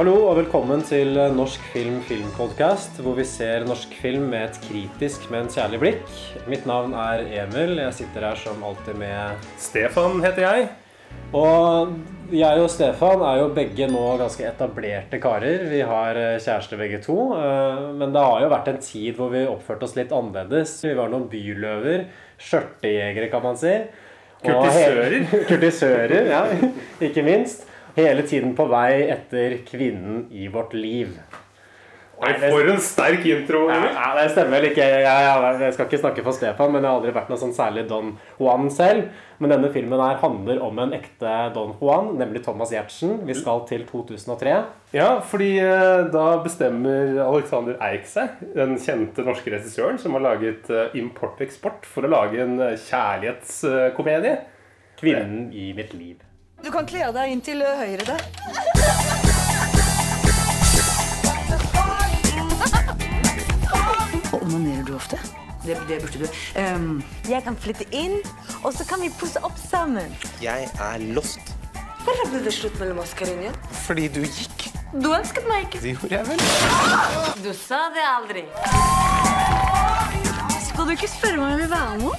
Hallo og velkommen til Norsk film filmpodcast, hvor vi ser norsk film med et kritisk, men kjærlig blikk. Mitt navn er Emil. Jeg sitter her som alltid med Stefan heter jeg. Og jeg og Stefan er jo begge nå ganske etablerte karer. Vi har eh, kjæreste begge to. eh, Men det har jo vært en tid hvor vi oppførte oss litt annerledes. Vi var noen byløver. Skjørtejegere, kan man si. Kurtisører. Kurtisører, ja. Ikke minst. Hele tiden på vei etter kvinnen i vårt liv. Oi, for en sterk intro. Emil. ja, det stemmer ikke. Jeg, jeg, jeg skal ikke snakke for Stefan, men jeg har aldri vært noe sånn særlig Don Juan selv. Men denne filmen her handler om en ekte Don Juan, nemlig Thomas Giertsen. Vi skal til 2003. Ja, fordi eh, da bestemmer Alexander Eik seg, den kjente norske regissøren som har laget eh, Import-eksport, for å lage en eh, kjærlighetskomedie. Kvinnen i mitt liv. Du kan kle av deg inn til høyre der. Onanerer du ofte? Det, det burde du. Ehm, Jeg kan flytte inn, og så kan vi pusse opp sammen. Jeg er lost Hvorfor ble det slutt mellom oss, Karinja? fordi du gikk. Du ønsket meg ikke. Det gjorde jeg vel. Du sa det aldri. Skal du ikke spørre meg om jeg vil være med?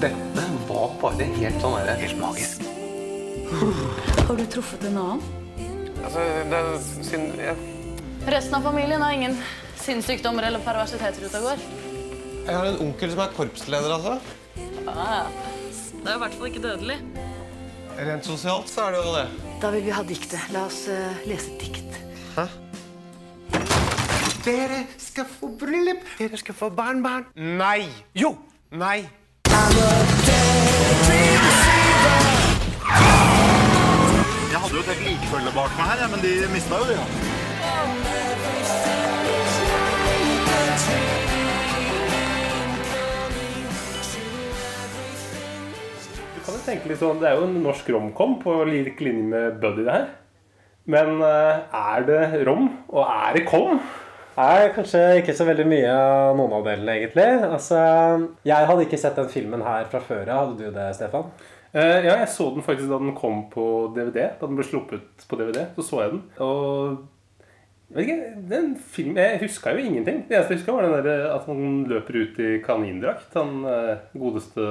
Dette var bare helt sånn der, helt magisk. har du truffet en annen? Altså, det er synd ja. Resten av familien har ingen sinnssykdommer eller perversiteter ute og går. jeg har en onkel som er korpsleder, altså. Det er i hvert fall ikke dødelig. Rent sosialt så er det jo det. Da vil vi ha diktet. La oss uh, lese et dikt. Dere skal få bryllup, dere skal få barnbarn. Nei. Jo. Nei. Jeg hadde jo et helt likfølge bak meg her, men de mista jo det. Ja. Du kan jo tenke litt sånn, Det er jo en norsk romcom på lik linje med Buddy, det her. Men eh, er det rom, og er det kom? Nei, kanskje ikke så veldig mye av noen av delene, egentlig. Altså, jeg hadde ikke sett den filmen her fra før av. Hadde du det, Stefan? Uh, ja, jeg så den faktisk da den kom på DVD. Da den ble sluppet på DVD, så så jeg den. Og jeg vet ikke, den filmen, Jeg huska jo ingenting. Det eneste jeg huska, var den der, at han løper ut i kanindrakt. Han uh, godeste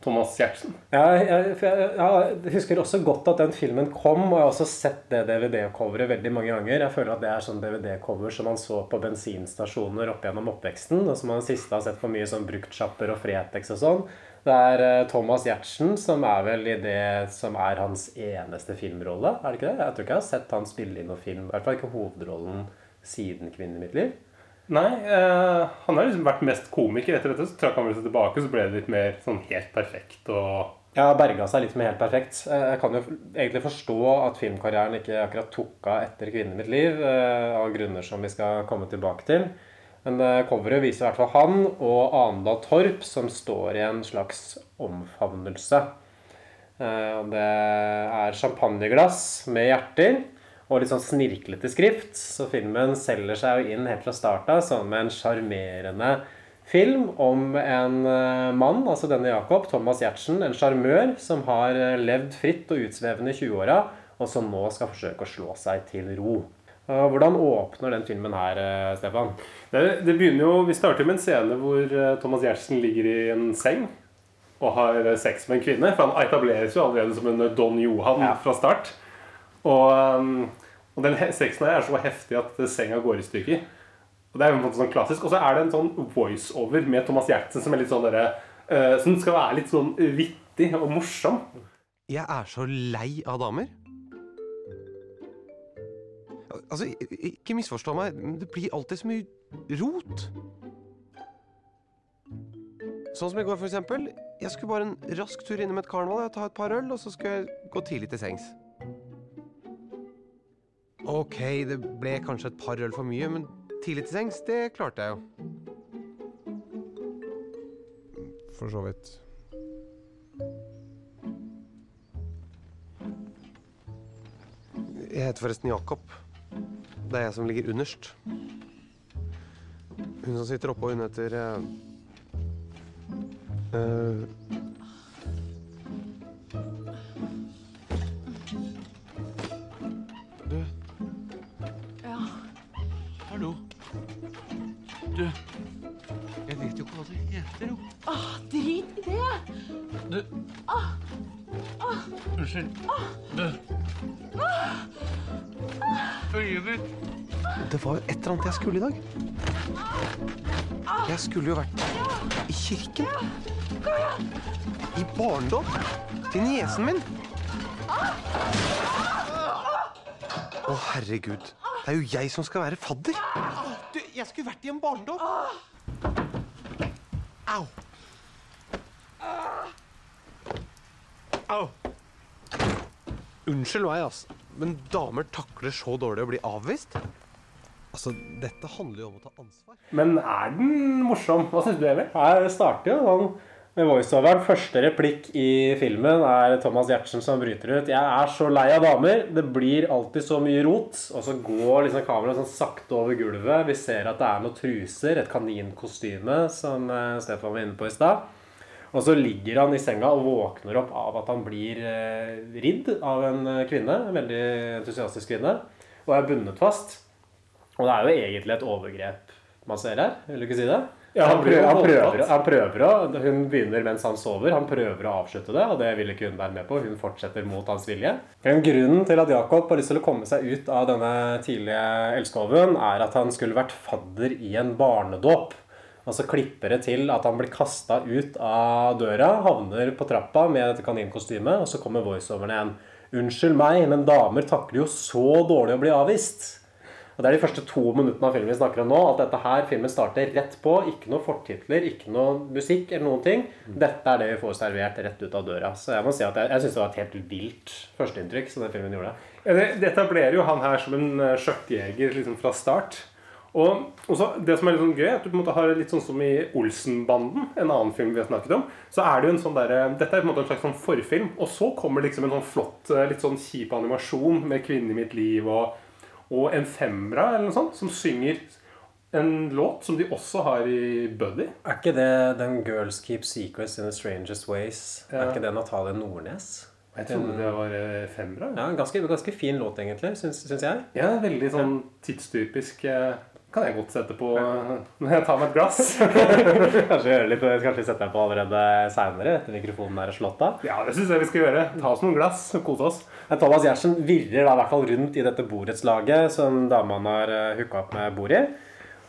Thomas Giertsen. Ja, jeg, jeg, jeg husker også godt at den filmen kom, og jeg har også sett det DVD-coveret veldig mange ganger. Jeg føler at det er sånn DVD-cover som man så på bensinstasjoner opp gjennom oppveksten, og som man siste har sett på mye sånn bruktsjapper og Fretex og sånn. Det er eh, Thomas Giertsen som er vel i det som er hans eneste filmrolle, er det ikke det? Jeg tror ikke jeg har sett han spille i noen film, i hvert fall ikke hovedrollen siden 'Kvinnen i mitt liv'. Nei, eh, han har liksom vært mest komiker. Etter dette så trakk han vel seg tilbake, så ble det litt mer sånn helt perfekt og Ja, berga seg litt med helt perfekt. Eh, Jeg kan jo egentlig forstå at filmkarrieren ikke akkurat tok av etter 'Kvinnen i mitt liv', eh, av grunner som vi skal komme tilbake til. Men coveret viser i hvert fall han og Anedal Torp som står i en slags omfavnelse. Det er champagneglass med hjerter og litt sånn snirklete skrift. Så filmen selger seg jo inn helt fra starten av som en sjarmerende film om en eh, mann, altså denne Jakob, Thomas Giertsen, en sjarmør som har eh, levd fritt og utsvevende i 20-åra, og som nå skal forsøke å slå seg til ro. Eh, Hvordan åpner den filmen her, Stefan? det, det begynner jo, Vi starter med en scene hvor Thomas Giertsen ligger i en seng og har sex med en kvinne. For han etableres jo allerede som en Don Johan Ja. fra start. Og, um, og den sexen her er så heftig at senga går i stykker. Og det er jo en måte sånn klassisk. Og så er det en sånn voiceover med Thomas Gjertsen som er litt sånn derre uh, Som skal være litt sånn vittig og morsom. Jeg er så lei av damer. Altså, ikke misforstå meg, men det blir alltid så mye rot. Sånn som i går, for eksempel. Jeg skulle bare en rask tur innom et karneval, jeg ta et par øl, og så skulle jeg gå tidlig til sengs. Ok, det ble kanskje et par øl for mye, men tidlig til sengs, det klarte jeg jo. For så vidt. Jeg heter forresten Jakob. Det er jeg som ligger underst. Hun som sitter oppå, hun heter eh, Ah. Unnskyld. Du. Øyet mitt. Det var jo et eller annet jeg skulle i dag. Jeg skulle jo vært i kirken. I barndom. Til niesen min. Å, herregud. Det er jo jeg som skal være fadder. Du, jeg skulle vært i en barndom. Au. Au. Unnskyld meg, altså. Men damer takler så dårlig å bli avvist? Altså, dette handler jo om å ta ansvar. Men er den morsom? Hva syns du, Emil? Her starter jo sånn med voiceoveren. Første replikk i filmen er Thomas Giertsen som bryter ut. 'Jeg er så lei av damer. Det blir alltid så mye rot.' Og så går liksom kameraet sånn sakte over gulvet. Vi ser at det er noen truser, et kaninkostyme, som eh, Stefan var inne på i stad. Og så ligger han i senga og våkner opp av at han blir eh, ridd av en eh, kvinne. En veldig entusiastisk kvinne. Og er bundet fast. Og det er jo egentlig et overgrep man ser her. Vil du ikke si det? Ja, han han, prøver, han, prøver, han prøver Hun begynner mens han sover. Han prøver å avslutte det, og det vil ikke hun være med på. Hun fortsetter mot hans vilje. En grunn til at Jakob har lyst til å komme seg ut av denne tidlige elskoven, er at han skulle vært fadder i en barnedåp. Og så klipper det til at han blir kasta ut av døra, havner på trappa med dette kaninkostymet, og så kommer voiceoveren igjen. Unnskyld meg, men damer takler jo så dårlig å bli avvist. Og Det er de første to minuttene av filmen vi snakker om nå. At dette her, filmen starter rett på. Ikke noe fortitler, ikke noe musikk eller noen ting. Dette er det vi får servert rett ut av døra. Så jeg må si at jeg, jeg syns det var et helt vilt førsteinntrykk som den filmen gjorde. Ja, det, det etablerer jo han her som en uh, skjørtjeger liksom fra start. Og også, det som er litt sånn gøy, er at du på en måte har litt sånn som i Olsenbanden, en annen film vi har snakket om. Så er det jo en sånn der, Dette er på en måte en slags sånn forfilm. Og så kommer liksom en sånn flott, eh, litt sånn kjip animasjon med 'Kvinnen i mitt liv' og, og en Femra eller noe sånt, som synger en låt som de også har i Buddy. Er ikke det den 'Girls Keep Secrets in the Strangest Ways'? Ja. Er ikke det Natalie Nordnes? Jeg trodde det var eh, Femra. Ja, en ganske, ganske fin låt, egentlig, syns, syns jeg. Ja, veldig sånn tidstypisk eh, Kan jeg godt sette på eh, når jeg tar meg et glass. kanskje gjøre litt, kanskje sette deg på allerede seinere, etter mikrofonen er slått av. Ja, det syns jeg vi skal gjøre. Ta oss noen glass og kose oss. Thomas Gjersen virrer da i hvert fall rundt i dette borettslaget som damene har uh, hooka opp med bord i.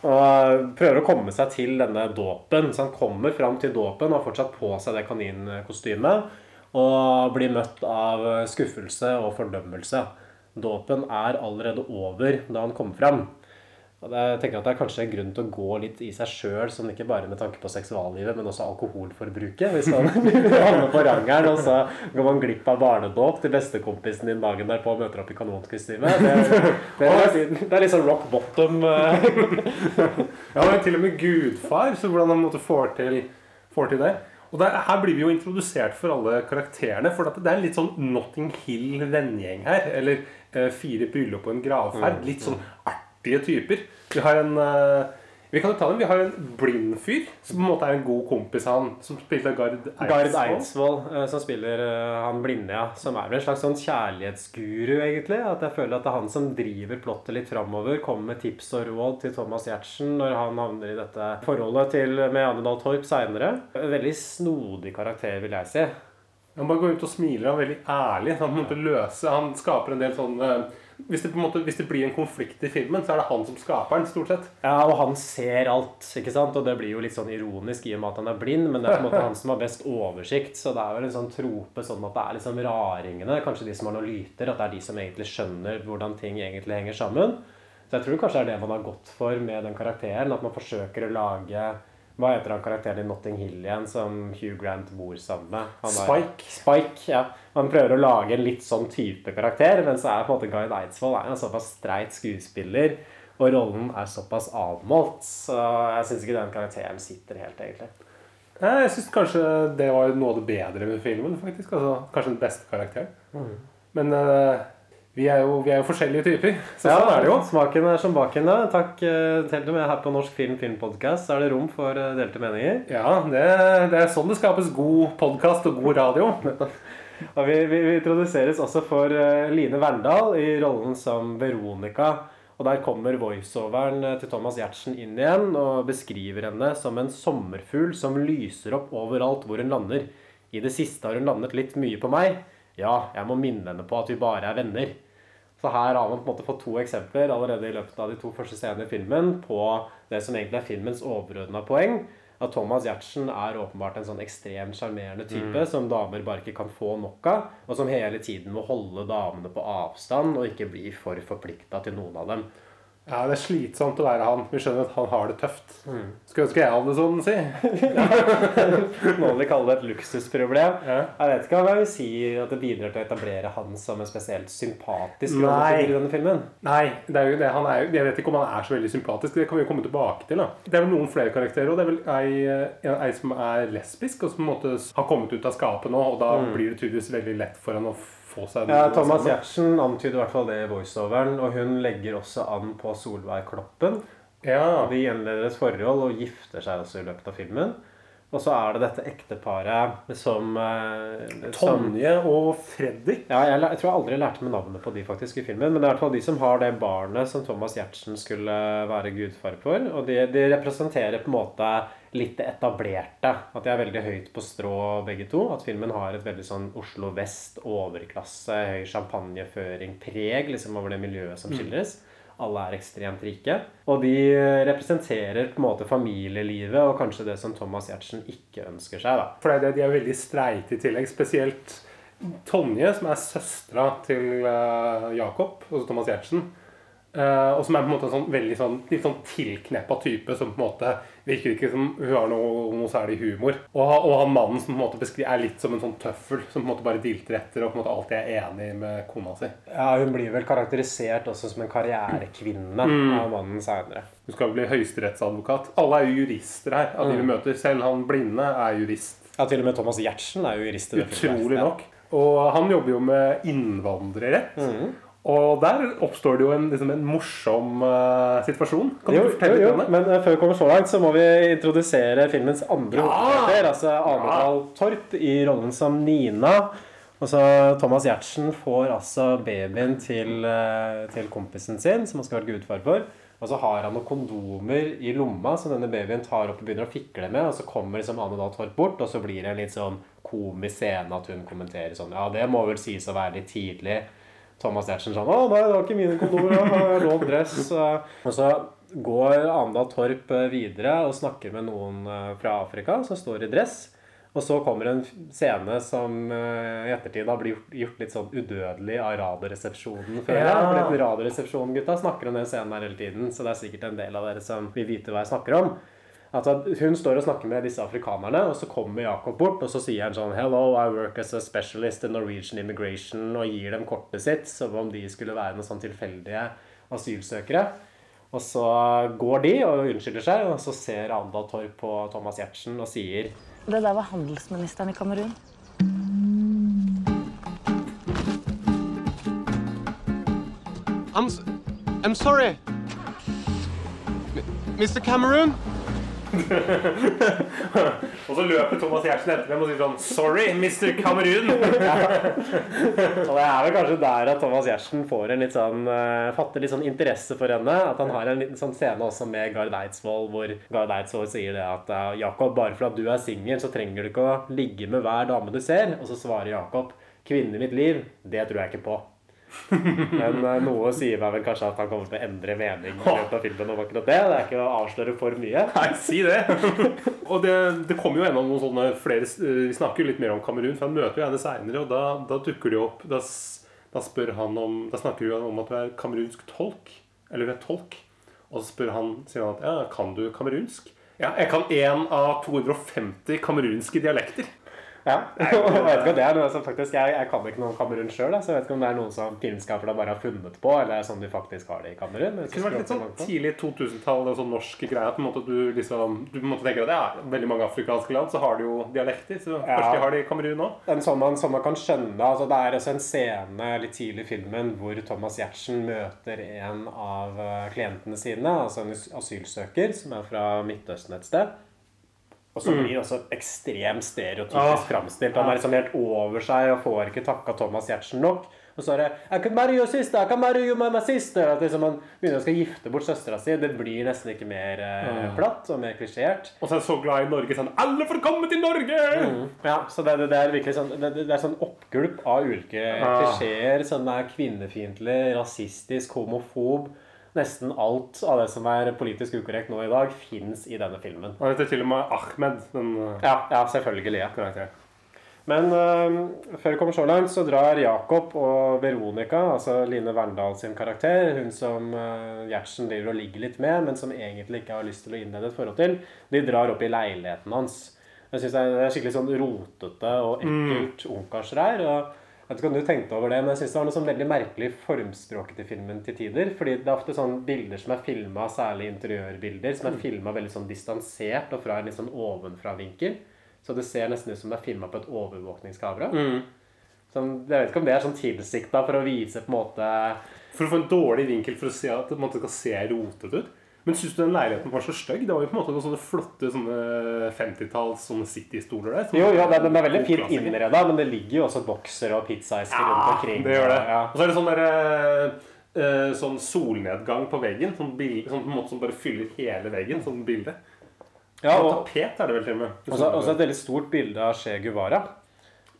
Og prøver å komme seg til denne dåpen. Så han kommer fram til dåpen og har fortsatt på seg det kaninkostymet. Og blir møtt av skuffelse og fordømmelse. Dåpen er allerede over da han kommer fram. Jeg tenker at det er kanskje en grunn til å gå litt i seg sjøl, sånn ikke bare med tanke på seksuallivet, men også alkoholforbruket. Hvis man havner på rangeren, og så går man glipp av barnedåp til bestekompisen din dagen derpå og møter opp i kanonkostyme. Det, det, det er liksom rock bottom. eh. Ja, men til og med gudfar, så hvordan han måtte får til, får til det. Og der, Her blir vi jo introdusert for alle karakterene. For at det er en litt sånn Notting Hill vennegjeng her. Eller eh, Fire bryllup og en gravferd. Mm, Litt sånn artige typer. Vi har en eh, vi kan jo ta dem. Vi har en blind fyr som på en måte er en god kompis av han. Som spilte Gard Eidsvoll. Gard Eidsvoll, eh, som spiller eh, han blinde, ja. Som er vel en slags sånn kjærlighetsguru, egentlig. At jeg føler at det er han som driver plottet litt framover. Kommer med tips og råd til Thomas Giertsen når han havner i dette forholdet til med Anne Dahl Torp seinere. Veldig snodig karakter, vil jeg si. Han bare går ut og smiler. Han er veldig ærlig. Han, måtte løse, han skaper en del sånn eh, hvis det, måte, hvis det blir en konflikt i filmen, så er det han som skaper den, stort sett. Ja, og han ser alt, ikke sant? Og det blir jo litt sånn ironisk i og med at han er blind, men det er på en måte han som har best oversikt. Så det er vel en sånn trope sånn at det er liksom raringene, kanskje de som har noen lyter, at det er de som egentlig skjønner hvordan ting egentlig henger sammen. Så jeg tror kanskje det er det man har gått for med den karakteren, at man forsøker å lage Hva heter han karakteren i Notting Hill igjen, som Hugh Grant bor sammen med? Han er- Spike. Spike, ja. Han prøver å lage en litt sånn type karakter, men så er på en måte Guy Eidsvoll er en såpass streit skuespiller, og rollen er såpass avmålt, så jeg syns ikke den karakteren sitter helt, egentlig. Nei, Jeg syns kanskje det var noe av det bedre med filmen. faktisk altså, Kanskje den beste karakteren. Mm. Men eh, vi, er jo, vi er jo forskjellige typer, så ja, sånn er det jo. Smaken er som baken. da. Takk eh, til og med her på Norsk Film Filmpodkast. Er det rom for eh, delte meninger. Ja, det, det er sånn det skapes god podkast og god radio. Og vi, vi, vi introduseres også for eh, Line Verndal i rollen som Veronica. Og der kommer voiceoveren til Thomas Giertsen inn igjen og beskriver henne som en sommerfugl som lyser opp overalt hvor hun lander. I det siste har hun landet litt mye på meg. Ja, jeg må minne henne på at vi bare er venner. Så her har man på en måte fått to eksempler allerede i løpet av de to første scenene i filmen på det som egentlig er filmens overordna poeng. At Thomas Giertsen er åpenbart en sånn ekstremt sjarmerende type Mm. som damer bare ikke kan få nok av, og som hele tiden må holde damene på avstand og ikke bli for forplikta til noen av dem. Ja, det er slitsomt å være han. Vi skjønner at han har det tøft. Mm. Skulle ønske jeg hadde det sånn, si. Noen vil kalle det et luksusproblem. Jeg vet ikke hva jeg vil si at det bidrar til å etablere han som en spesielt sympatisk Nei. i denne filmen. Nei, det er jo det. Han er jo, jeg vet ikke om han er så veldig sympatisk. Det kan vi jo komme tilbake til. da. Det er vel noen flere karakterer. Og det er vel ei, ei som er lesbisk, og som på en måte har kommet ut av skapet nå. Og da Mm. blir det tydeligvis veldig lett for han å få seg Ja, Thomas. Giertsen antyder i hvert fall det i voiceoveren, og hun legger også an på Solveig Kloppen. Ja. De gjenleder et forhold og gifter seg også i løpet av filmen. Og så er det dette ekteparet som eh, som- Tonje og Freddy. Ja, jeg, jeg tror jeg aldri lærte meg navnet på de faktisk i filmen. Men det er i hvert fall de som har det barnet som Thomas Giertsen skulle være gudfar for. Og de, de representerer på en måte litt det etablerte. At de er veldig høyt på strå begge to. At filmen har et veldig sånn Oslo vest, overklasse, høy champagneføring, preg liksom over det miljøet som Mm. skildres. Alle er ekstremt rike. Og de representerer på en måte familielivet og kanskje det som Thomas Giertsen ikke ønsker seg. da. For det de er veldig streite i tillegg. Spesielt Tonje, som er søstera til eh, Jakob, altså Thomas Giertsen. Eh, og som er på en måte en sånn veldig sånn, litt sånn tilkneppa type som på en måte virker ikke som hun har noe, noe særlig humor. Og, og han mannen som på en måte er litt som en sånn tøffel, som på en måte bare dilter etter og på en måte alltid er enig med kona si. Ja, Hun blir vel karakterisert også som en karrierekvinne Mm. av mannen seinere. Hun skal bli høyesterettsadvokat. Alle er jo jurister her. av de vi Mm. møter. Selv han blinde er jurist. Ja, Til og med Thomas Giertsen er jo jurist. Utrolig nok. Og han jobber jo med innvandrerrett. Mm. Og der oppstår det jo en, liksom en morsom uh, situasjon. Kan Jo, du fortelle jo, jo, litt om det? men uh, før vi kommer så langt, så må vi introdusere filmens andre Ja! hovedkarakter. Altså ja. Torp i rollen som Nina. Og så Thomas Giertsen får altså babyen til, uh, til kompisen sin, som han skal være gudfar for. Og så har han noen kondomer i lomma som denne babyen tar opp og begynner å fikle med. Og så kommer liksom Amedal Torp bort, og så blir det en litt sånn komisk scene at hun kommenterer sånn Ja, det må vel sies å være litt tidlig. Thomas Giertsen sånn 'Å, nei, det var ikke mine kondomer. Jeg har lånt dress.' Og så går Andal Torp eh, videre og snakker med noen eh, fra Afrika som står i dress. Og så kommer en scene som eh, i ettertid har blitt gjort, gjort litt sånn udødelig av Radioresepsjonen. jeg. Ja. Radioresepsjonen-gutta snakker om den scenen her hele tiden, så det er sikkert en del av dere som vil vite hva jeg snakker om. At hun står og snakker med disse afrikanerne, og så kommer Jakob bort, og så sier han sånn Hello, I work as a specialist in Norwegian immigration, og gir dem kortet sitt, som om de skulle være noen sånn tilfeldige asylsøkere. Og så går de og unnskylder seg, og så ser Andal Torp på Thomas Giertsen og sier Det der var handelsministeren i Kamerun. I'm, I'm sorry. Mr. Cameroon? Og så løper Thomas Giertsen etter dem og sier sånn Sorry, Mr. Cameroon! Og det er vel kanskje der at Thomas Giertsen får en litt sånn uh, fatter litt sånn interesse for henne. At han har en liten sånn scene også med Gard Eidsvoll, hvor Gard Eidsvoll sier det at uh, Jakob, bare for at du er singel, så trenger du ikke å ligge med hver dame du ser. Og så svarer Jakob kvinnen i mitt liv, det tror jeg ikke på. Men eh, noe sier meg vel kanskje at han kommer til å endre mening i løpet av filmen om akkurat det. Det er ikke å avsløre for mye. Nei, si det! og det, det kommer jo enda noen sånne flere eh, Vi snakker jo litt mer om Kamerun, for han møter jo henne seinere, og da, da dukker det jo opp da, da spør han om Da snakker han om at du er kamerunsk tolk. Eller du er tolk. Og så spør han, sier han at ja, kan du kamerunsk? Ja, jeg kan én av 250 kamerunske dialekter. Ja, jeg vet ikke om det er noe som faktisk Jeg, jeg kan ikke noe om Kamerun sjøl, så jeg vet ikke om det er noe som filmskaperne bare har funnet på, eller som sånn de faktisk har det i Kamerun. Det kunne vært litt sånn tidlig 2000-tall, en sånn norsk greie. At på en måte du liksom Du på en måte tenker at ja, veldig mange afrikanske land så har de jo dialekter. Så Ja. kanskje de har det i Kamerun òg. En sånn man, sånn man kan skjønne altså Det er også en scene litt tidlig i filmen hvor Thomas Giertsen møter en av eh, klientene sine, altså en asylsøker som er fra Midtøsten et sted. Og så blir det også ekstremt stereotypisk Ah. framstilt. Han er liksom helt over seg og får ikke takka Thomas Giertsen nok. Og så er det I can marry your sister, I can marry you my sister. At liksom man begynner å skal gifte bort søstera si. Det blir nesten ikke mer eh, Ah. platt og mer klisjert. Og så er han så glad i Norge. Sånn Alle får komme til Norge! Mm. Ja, så det, det, det er virkelig sånn det, det er sånn oppgulp av ulike ja. klisjeer. Sånn er kvinnefiendtlig, rasistisk, homofob. Nesten alt av det som er politisk ukorrekt nå i dag, fins i denne filmen. Og heter til og med Ahmed. Den, uh, Ja, ja selvfølgelig. Ja. Men uh, før vi kommer så langt, så drar Jakob og Veronica, altså Line Verndal sin karakter, hun som uh, Gjertsen driver og ligger litt med, men som egentlig ikke har lyst til å innlede et forhold til, de drar opp i leiligheten hans. Jeg synes Det er skikkelig sånn rotete og ekkelt ungkarsreir. og jeg vet ikke om du tenkte over det, men jeg synes det var noe sånn veldig merkelig formspråket til filmen til tider. Fordi det er ofte sånn bilder som er filma, særlig interiørbilder, som er filma veldig sånn distansert og fra en litt sånn ovenfra-vinkel. Så det ser nesten ut som det er filma på et overvåkningskamera. Mm. Sånn, jeg vet ikke om det er sånn tilsikta for å vise på en måte For å få en dårlig vinkel for å se at det skal se rotete ut. Men syns du den leiligheten var så stygg? Det var jo på en måte noen sånne flotte sånne 50-talls sånne City-stoler der. Jo, ja, den, er veldig fint innreda, men det ligger jo også bokser og pizzaesker rundt omkring. det gjør det. Ja. Og så er det sånn der, eh, eh, sånn solnedgang på veggen. Sånn, bilde, sånn på en måte som bare fyller hele veggen. Sånn bilde. Ja, og, tapet er det vel til og med. Og så et veldig stort bilde av Che Guevara.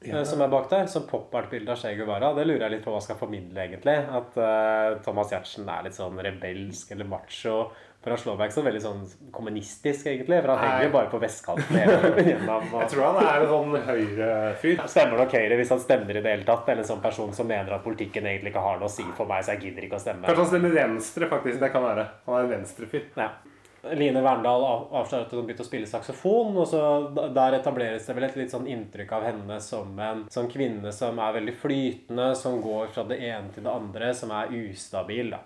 Ja. Som er bak der. Som pop-art-bilde av Che Guevara. Det lurer jeg litt på hva skal formidle, egentlig. At uh, Thomas Giertsen er litt sånn rebelsk eller macho. For han slår meg ikke så veldig sånn kommunistisk, egentlig. For han Nei. henger jo bare på vestkanten gjennom. og- Jeg tror han er en sånn høyrefyr. Stemmer nok Høyre hvis han stemmer i det hele tatt. Eller en sånn person som mener at politikken egentlig ikke har noe å si for meg, så jeg gidder ikke å stemme. Kanskje han stemmer venstre, faktisk. Det kan være. Han er en venstrefyr. Ja. Line Verndal av- avslører at hun begynte å spille saksofon. og så Der etableres det vel et litt sånn inntrykk av henne som en som kvinne som er veldig flytende, som går fra det ene til det andre, som er ustabil. da.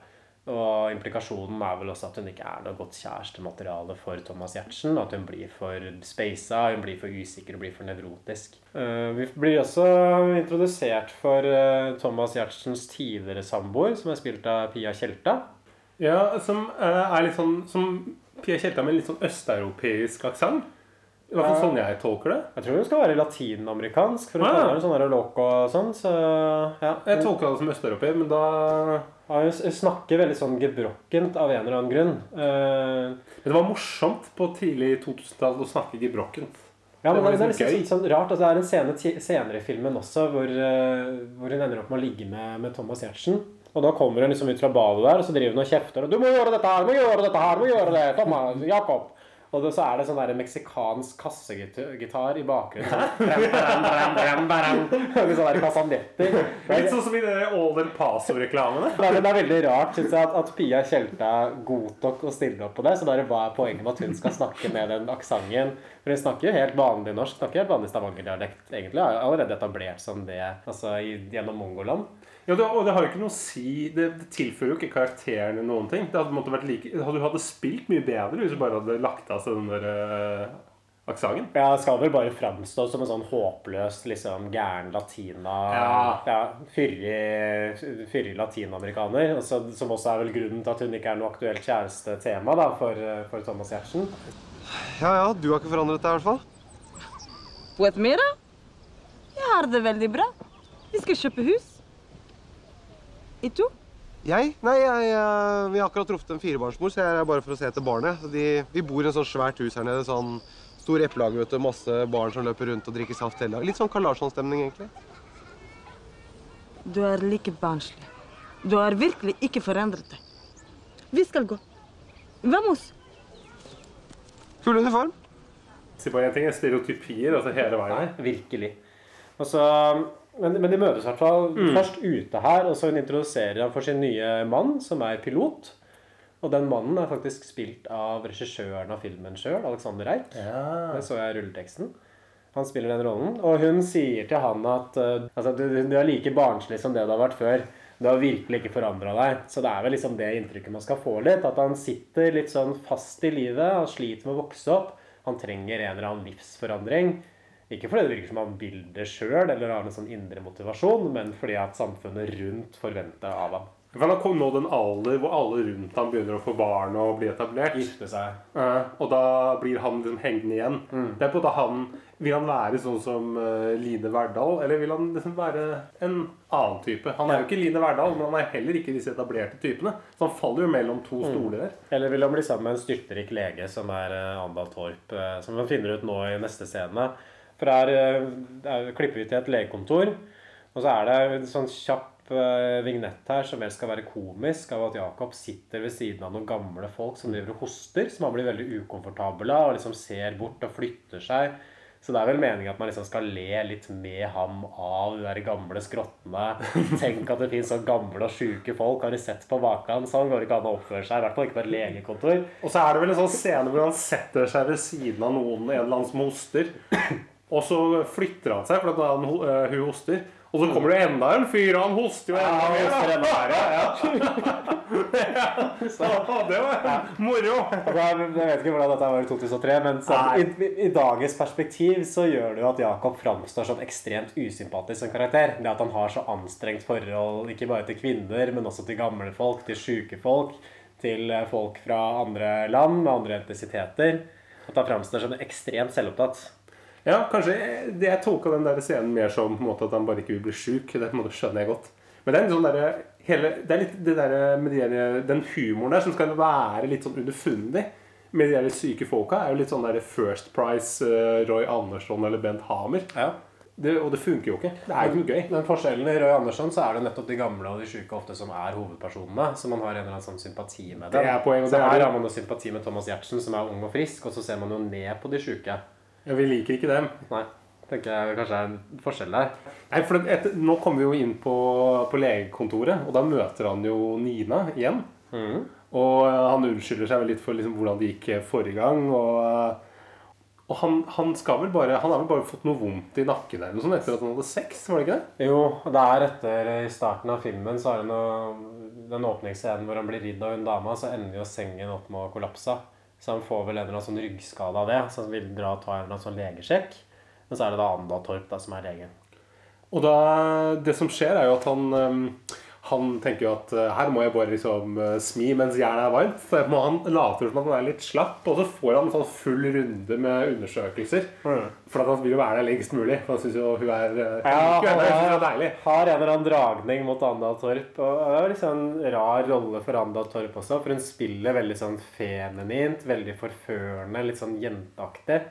Og implikasjonen er vel også at hun ikke er noe godt kjærestemateriale for Thomas Giertsen. At hun blir for speisa, hun blir for usikker og blir for nevrotisk. Eh, vi blir også introdusert for eh, Thomas Giertsens tidligere samboer, som er spilt av Pia Tjelta. Ja, som eh, er litt sånn Som Pia Tjelta med en litt sånn østeuropeisk aksent. I hvert fall sånn jeg tolker det. Jeg tror hun skal være latinamerikansk, for hun Ah. kaller henne sånn loco og sånn, så ja. Jeg tolka det som østeuropeer, men da Ja, hun snakker veldig sånn gebrokkent av en eller annen grunn. Uh, Men det var morsomt på tidlig 2000-tall å snakke gebrokkent. ja, men det, det, det er liksom liksom sånn, sånn rart. Altså, det er en scene senere i filmen også hvor, uh, hvor hun ender opp med å ligge med, med Thomas Giertsen. Og da kommer hun liksom ut fra badet der, og så driver hun og kjefter. Og 'Du må gjøre dette her! Du må gjøre dette her! Du må gjøre det! Thomas! Jakob!' Og så er det sånn der meksikansk kassegitar i bakgrunnen. Sånn, der kasanetter. Litt sånn som i det All El Paso-reklamene. Det er veldig rart synes jeg, at, at Pia Tjelta godtok å stille opp på det. Så bare hva er poenget med at hun skal snakke med den aksenten? For hun snakker jo helt vanlig norsk. Snakker helt vanlig stavangerdialekt, egentlig. Har allerede etablert som det altså, gjennom Mongoland. Ja, det, og det har jo ikke noe å si Det, det tilfører jo ikke karakterene noen ting. Det hadde, vært like, hadde, du hadde spilt mye bedre hvis du bare hadde lagt av seg den der øh, aksenten. Ja, skal vel bare framstå som en sånn håpløs, liksom gæren latina Ja. ja Fyrig fyrig latinamerikaner. og så- Som også er vel grunnen til at hun ikke er noe aktuelt kjærestetema da, for, for Thomas Giertsen. Ja ja, du har ikke forandret deg i hvert fall. Vet mer, da? Jeg har det veldig bra. Vi skal kjøpe hus. I to? Jeg? Nei, jeg, jeg, vi har akkurat truffet en firebarnsmor, så jeg er bare for å se etter barnet. De, vi bor i et sånn svært hus her nede. sånn Stor eplehage, vet du. Masse barn som løper rundt og drikker saft hele dagen. Litt sånn Karl Larsson-stemning, egentlig. Du er like barnslig. Du har virkelig ikke forandret deg. Vi skal gå. Vamos. Full uniform. Si bare en ting, stereotypier altså hele veien. Nei, virkelig. Og så, men, men de møtes i hvert fall Mm. først ute her, og så hun introduserer ham for sin nye mann, som er pilot. Og den mannen er faktisk spilt av regissøren av filmen sjøl, Alexander Eik. Ja. Det så jeg i rulleteksten. Han spiller den rollen. Og hun sier til han at uh, altså, du, du er like barnslig som det du har vært før. Du har virkelig ikke forandra deg. Så det er vel liksom det inntrykket man skal få litt. At han sitter litt sånn fast i livet. Han sliter med å vokse opp. Han trenger en eller annen livsforandring. Ikke fordi det virker som han vil det sjøl eller har en sånn indre motivasjon, men fordi at samfunnet rundt forventer av ham. For han kom nå den alder hvor alle rundt ham begynner å få barn og bli etablert. Gifte seg. Uh, og da blir han liksom hengende igjen. Det er på at han Vil han være sånn som uh, Line Verdal, eller vil han liksom være en annen type? Han er jo ikke Line Verdal, men han er heller ikke disse etablerte typene. Så han faller jo mellom to stoler der. Eller vil han bli sammen med en styrtrik lege som er uh, Andal Torp, eh, som man finner ut nå i neste scene. For her eh, er, klipper vi til et legekontor, og så er det en sånn kjapp eh, vignett her som helst skal være komisk, av at Jakob sitter ved siden av noen gamle folk som driver og hoster, som han blir veldig ukomfortabel av, og liksom ser bort og flytter seg. Så det er vel meningen at man liksom skal le litt med ham av de der gamle skrottene. Tenk at det finnes så gamle og sjuke folk. Har de sett på maken? Sånn går det ikke an å oppføre seg. I hvert fall ikke på et legekontor. Og så er det vel en sånn scene hvor han setter seg ved siden av noen, en eller annen som hoster. Og så flytter han seg, for han, eh, hun hoster. Og så kommer det enda en fyr, og han hoster jo enda mer. Ja, enda mer, ja. ja. det var moro. Altså, jeg vet ikke hvordan dette var i 2003, men sånn, i, i dagens perspektiv så gjør det jo at Jakob framstår som ekstremt usympatisk som karakter. Det at han har så anstrengt forhold ikke bare til kvinner, men også til gamle folk, til sjuke folk, til eh, folk fra andre land med andre etnisiteter. At han framstår som ekstremt selvopptatt. Ja, kanskje det Jeg tolka den der scenen mer som på en måte at han bare ikke vil bli sjuk. Det på en måte skjønner jeg godt. Men det er sånn der, hele, det er litt det der med de der, den humoren der som skal være litt sånn underfundig med de der syke folka, er jo litt sånn der First Price, eh, Roy Andersson eller Bent Hamer. Det, og det funker jo ikke. Det er jo ikke noe gøy. Men forskjellen i Roy Andersson så er det nettopp de gamle og de sjuke ofte som er hovedpersonene. Så man har en eller annen sånn sympati med dem. Det er poenget, så det er her har man jo sympati med Thomas Giertsen, som er ung og frisk, og så ser man jo ned på de sjuke. Ja, vi liker ikke dem. Nei. tenker jeg kanskje er en forskjell der. Nei, for etter, Nå kommer vi jo inn på, på legekontoret, og da møter han jo Nina igjen. Og eh, han unnskylder seg litt for liksom, hvordan det gikk eh, forrige gang. Og, eh, og han, han, skal vel bare, han har vel bare fått noe vondt i nakken eller noe sånt etter at han hadde sex? var det ikke det? Jo, det er etter I starten av filmen så er det noe, den åpningsscenen hvor han blir ridd av hun dama, så ender jo sengen opp med å kollapse. Så han får vel en eller annen sånn ryggskade av det, så han vil dra og ta en eller annen sånn legesjekk. Men så er det da Anda Torp da, som er legen. Og da, det som skjer, er jo at han øhm, Han tenker jo at øh, her må jeg bare liksom øh, smi mens jernet er varmt. Så han later som at han er litt slapp, og så får han en sånn full runde med undersøkelser. For at han vil jo være der lengst mulig. For han syns jo hun er øh, Ja, hun er, hun er har, deilig. har en eller annen dragning mot Anda Torp. Og det er liksom en rar rolle for Anda Torp også, for hun spiller veldig sånn feminint, veldig forførende, litt sånn jenteaktig.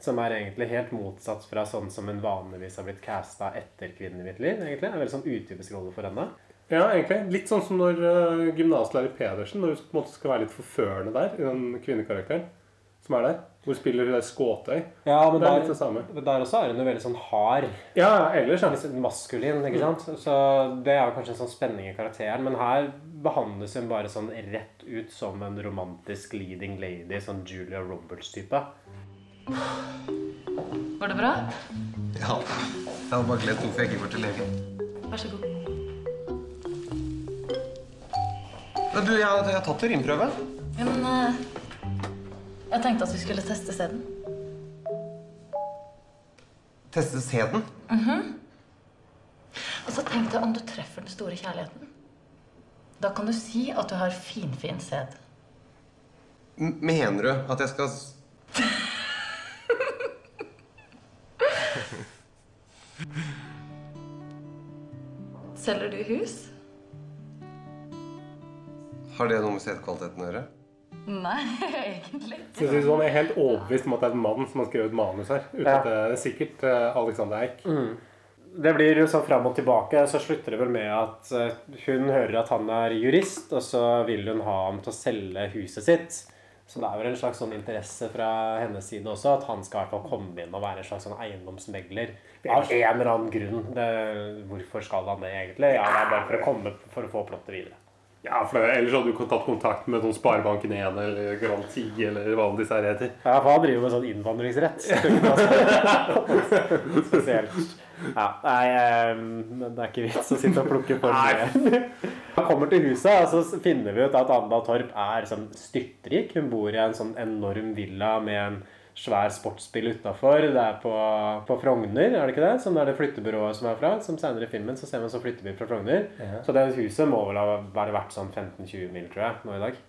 Som er egentlig helt motsatt fra sånn som hun vanligvis har blitt casta etter 'Kvinnen i mitt liv'. egentlig. En veldig sånn utypisk rolle for henne. Ja, egentlig. Litt sånn som når uh, gymnaslærer Pedersen når hun på en måte skal være litt forførende der, i den kvinnekarakteren som er der. Hvor spiller hun der Skåtøy. Ja, men det er der, litt det samme. men der også er hun jo veldig sånn hard. Ja, ellers ja. Litt sånn maskulin, ikke sant? Så det er jo kanskje en sånn spenning i karakteren. Men her behandles hun bare sånn rett ut som en romantisk leading lady, sånn Julia Roberts-type. Var det bra? Ja. Jeg hadde bare glemt hvorfor jeg ikke går til legen. Vær så god. Men du, jeg, jeg har tatt urinprøve. Ja, men eh, jeg tenkte at vi skulle teste sæden. Teste sæden. Mhm. Og så tenkte jeg om du treffer den store kjærligheten. Da kan du si at du har finfin sæd. Mener du at jeg skal Selger du hus? Har det noe med setekvaliteten å gjøre? Nei, egentlig. Så jeg synes han er helt overbevist om at det er en mann som har skrevet manus her. Uten Ja. at det er sikkert eh, Alexander Eik. Det blir jo sånn fram og tilbake. Så slutter det vel med at eh, hun hører at han er jurist, og så vil hun ha ham til å selge huset sitt. Så det er vel en slags sånn interesse fra hennes side også, at han skal i hvert fall komme inn og være en slags sånn eiendomsmegler. Av en eller annen grunn. Det, hvorfor skal han det egentlig? Ja, det er bare for å komme for å få plottet videre. Ja, for Ellers hadde du tatt kontakt med sånn Sparebanken 1 eller Garanti eller hva disse her heter. Ja, for han driver med sånn innvandringsrett. Spesielt. Ja, nei, eh, men det er ikke vits å sitte og plukke for mye. Han kommer til huset, og så finner vi ut at Anda Torp er sånn styrtrik. Hun bor i en sånn enorm villa med en svær sportsbil utafor. Det er på, på Frogner, er det ikke det? Som det er det flyttebyrået som er fra. Som senere i filmen så ser man som flyttebil fra Frogner. Ja. Så det huset må vel ha vært verdt sånn 15-20 mil, tror jeg, nå i dag.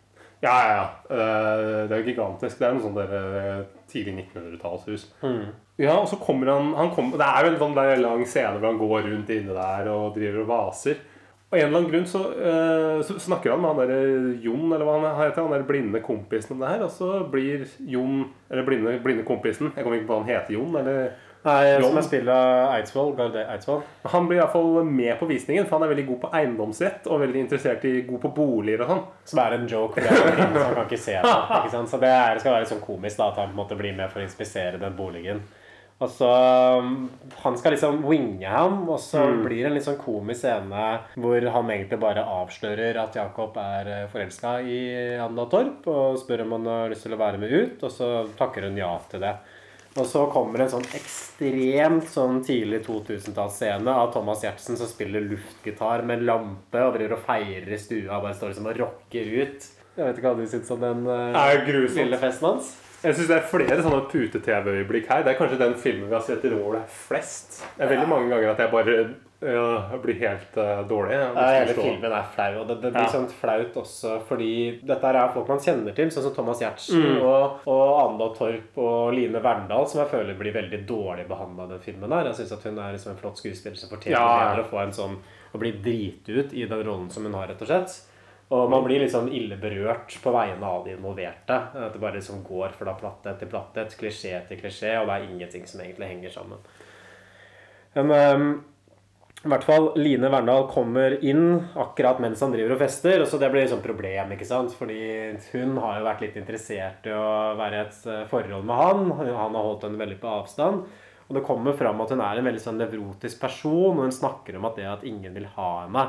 Ja, ja, ja. Eh, Det er jo gigantisk. Det er noe der eh, tidlig 1900-tallshus. Mm. Ja, og så kommer han, han kommer, Det er jo en sånn lang scene hvor han går rundt inne der og driver og vaser. Og en eller annen grunn så, uh, så snakker han med han der Jon, eller hva han heter, han der blinde kompisen om det her. Og så blir Jon, eller blinde, blinde kompisen Jeg kommer ikke på hva han heter, Jon, eller Nei, Jon. som er spilt av Eidsvoll. Garde Eidsvoll. Han blir i hvert fall med på visningen, for han er veldig god på eiendomsrett og veldig interessert i god på boliger og sånn. Som er en joke, for det er han kan ikke se det. Ikke sant? Så det er, skal være litt sånn komisk da, at han på en måte blir med for å inspisere den boligen. Og så um, Han skal liksom winge ham, og så Mm. blir det en litt sånn komisk scene hvor han egentlig bare avslører at Jakob er forelska i Anna Torp, og spør om han har lyst til å være med ut, og så takker hun ja til det. Og så kommer en sånn ekstremt sånn tidlig 2000-tallsscene av Thomas Giertsen som spiller luftgitar med lampe og driver og feirer i stua og bare står liksom og rocker ut. Jeg vet ikke hva du syns om den uh, lille festen hans? Jeg synes det er flere sånne pute-TV-øyeblikk her. Det er kanskje den filmen vi har sett i år det er flest. Det er veldig mange ganger at jeg bare ja, blir helt eh, dårlig. Ja, hele filmen er flau, og det, det blir Ja. sånn flaut også fordi dette er folk man kjenner til, sånn som Thomas Giertsen Mm. og, og Anda Torp og Line Verndal, som jeg føler blir veldig dårlig behandla i den filmen. her Jeg syns at hun er liksom en flott skuespiller som fortjener Ja. å få en sånn å bli driti ut i den rollen som hun har, rett og slett. Og man blir liksom ille berørt på vegne av de involverte. At det bare liksom går fra platte etter platte, et klisjé til klisjé, og det er ingenting som egentlig henger sammen. Men um, i hvert fall Line Verndal kommer inn akkurat mens han driver og fester. og så Det blir sånt problem, ikke sant? fordi hun har jo vært litt interessert i å være i et eh, forhold med han. Han har holdt henne veldig på avstand. Og det kommer fram at hun er en veldig sånn nevrotisk person, og hun snakker om at det at ingen vil ha henne.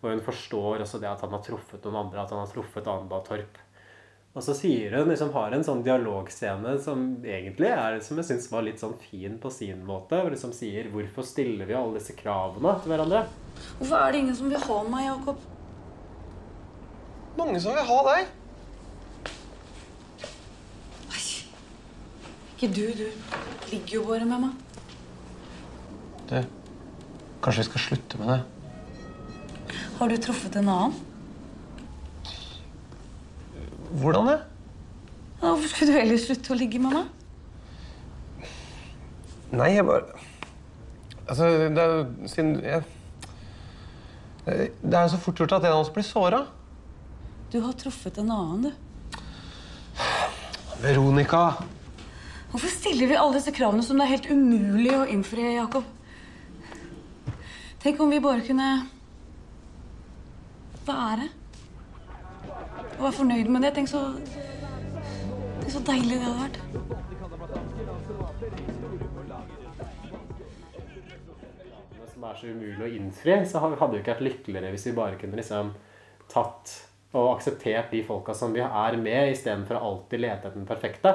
Og hun forstår også det at han har truffet noen andre, at han har truffet Anda Torp. Og så sier hun, liksom har en sånn dialogscene som egentlig er, som jeg synes var litt sånn fin på sin måte. Hvor liksom sier 'Hvorfor stiller vi alle disse kravene til hverandre?' Hvorfor er det ingen som vil ha meg, Jakob? Mange som vil ha deg. Ikke du. Du ligger jo bare med meg. Du, kanskje vi skal slutte med det? Har du truffet en annen? Hvordan det? Hvorfor skulle du ellers slutte å ligge med meg? Nei, jeg bare Altså, det er jo siden jeg Det er jo så fort gjort at en av oss blir såra. Du har truffet en annen, du. Veronica. Hvorfor stiller vi alle disse kravene som det er helt umulig å innfri, Jakob? Tenk om vi bare kunne være. Og være fornøyd med det. Tenk så Tenk så deilig det hadde vært. som er så umulig å innfri, så hadde vi ikke vært lykkeligere hvis vi bare kunne liksom tatt og akseptert de folka som vi er med, istedenfor å alltid lete etter den perfekte.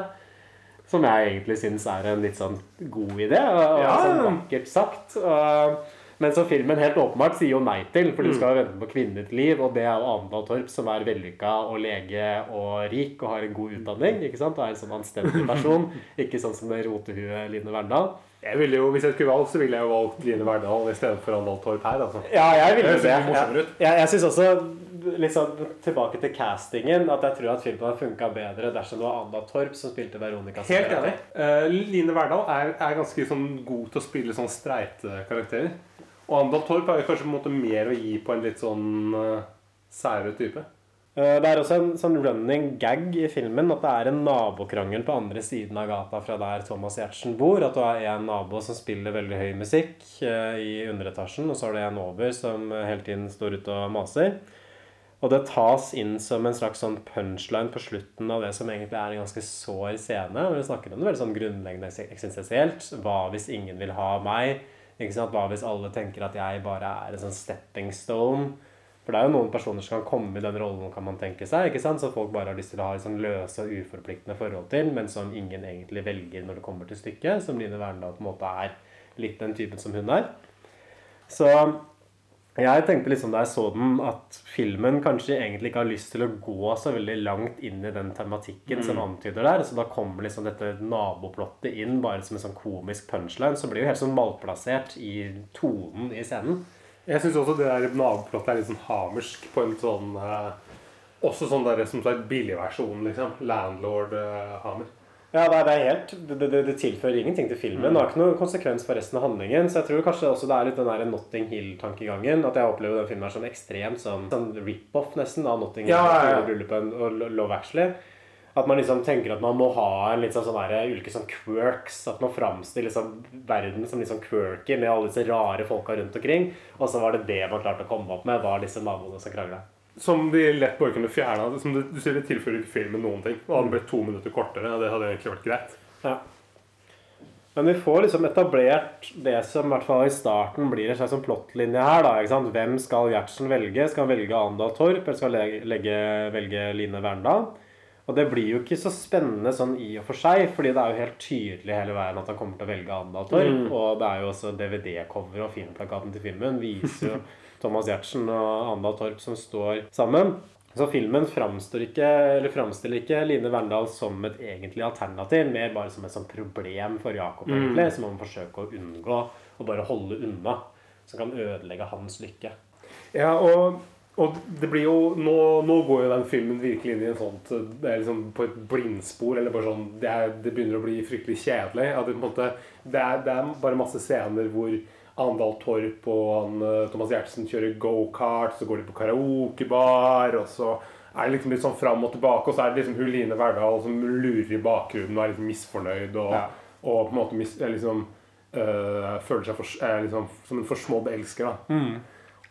Som jeg egentlig syns er en litt sånn god idé, og, og sånn vakkert sagt. Og, men som filmen helt åpenbart sier jo nei til, for du Mm. skal jo vente på kvinnens liv, og det er jo Arendal Torp, som er vellykka og lege og rik og har en god utdanning. ikke sant? Og er en sånn anstendig person. Ikke sånn som det rotehuet Line Verndal. Jeg ville jo, Hvis jeg skulle valgt, så ville jeg jo valgt Line Verdal istedenfor Andal Torp her. altså. Ja, jeg ville Det det. Jeg, jeg, jeg syns også, sånn tilbake til castingen, at jeg tror at filmen hadde funka bedre dersom det var Anna Torp som spilte Veronica. Helt enig. Uh, Line Verdal er, er ganske sånn god til å spille sånn streite karakterer. Og Andal Torp er jo kanskje på en måte mer å gi på en litt sånn uh, sære type. Eh, Det er også en sånn running gag i filmen at det er en nabokrangel på andre siden av gata fra der Thomas Giertsen bor. At du har en nabo som spiller veldig høy musikk eh, i underetasjen, og så har du en over som hele tiden står ute og maser. Og det tas inn som en slags sånn punchline på slutten av det som egentlig er en ganske sår scene. Hvor vi snakker om det veldig sånn grunnleggende eks- eksistensielt. Hva hvis ingen vil ha meg? Hva hvis alle tenker at jeg bare er en sånn stepping stone? For det er jo noen personer som kan komme i den rollen, kan man tenke seg, ikke sant? som folk bare har lyst til å ha sånn løse og uforpliktende forhold til, men som ingen egentlig velger når det kommer til stykket. Som Line Verndal på en måte er litt den typen som hun er. Så jeg tenkte liksom da jeg så den, at filmen kanskje egentlig ikke har lyst til å gå så veldig langt inn i den tematikken som Mm. antyder der. Så da kommer liksom dette naboplottet inn bare som en sånn komisk punchline. Så blir det jo helt sånn malplassert i tonen i scenen. Jeg syns også det der naboplottet er litt sånn hamersk på en sånn eh, Også sånn der, som sagt billigversjon, liksom. Landlord-hamer. Ja, det er, det helt det, det, det tilfører ingenting til filmen. Det har ikke noen konsekvens for resten av handlingen. Så jeg tror kanskje også det er litt den der Notting Hill-tankegangen. At jeg opplever den filmen er sånn ekstremt sånn, sånn rip-off nesten av Notting Hill Ja, ja, og Love Actually. At man liksom tenker at man må ha en litt sånn, sånn der, ulike sånn quirks. At man framstiller liksom verden som litt sånn quirky med alle disse rare folka rundt omkring. Og så var det det man klarte å komme opp med, var disse naboene som krangla. Som de lett bare kunne fjerna. Du, du sier, det tilfører ikke filmen noen ting. Og hadde blitt to minutter kortere. Det hadde egentlig vært greit. Ja. Men vi får liksom etablert det som i hvert fall i starten blir en slags sånn plottlinje her. da? Hvem skal Gjertsen velge? Skal han velge Andal Torp, eller skal han legge, legge, velge Line Verndal? Og det blir jo ikke så spennende sånn i og for seg, fordi det er jo helt tydelig hele veien at han kommer til å velge Andal Torp. Mm. Og det er jo også DVD-cover og filmplakaten til filmen viser jo Thomas Giertsen og Andal Torp som står sammen. Så filmen ikke, eller framstiller ikke Line Verndal som et egentlig alternativ, mer bare som et sånt problem for Jakob, Mm. som man forsøker å unngå og bare holde unna. Som kan ødelegge hans lykke. Ja, og, og det blir jo nå, nå går jo den filmen virkelig inn i en sånt Det liksom på et blindspor. Eller bare sånn Det, er, det begynner å bli fryktelig kjedelig. At det, på en måte, det, er, det er bare masse scener hvor Andal Torp og han, eh, Thomas Gjertsen kjører gokart, så går de på karaokebar, og så er det liksom litt sånn fram og tilbake, og så er det liksom Huline Verdal som lurer i bakgrunnen og er liksom misfornøyd og, Ja. og på en måte mis, liksom øh, føler seg for, liksom som en forsmådd elsker. da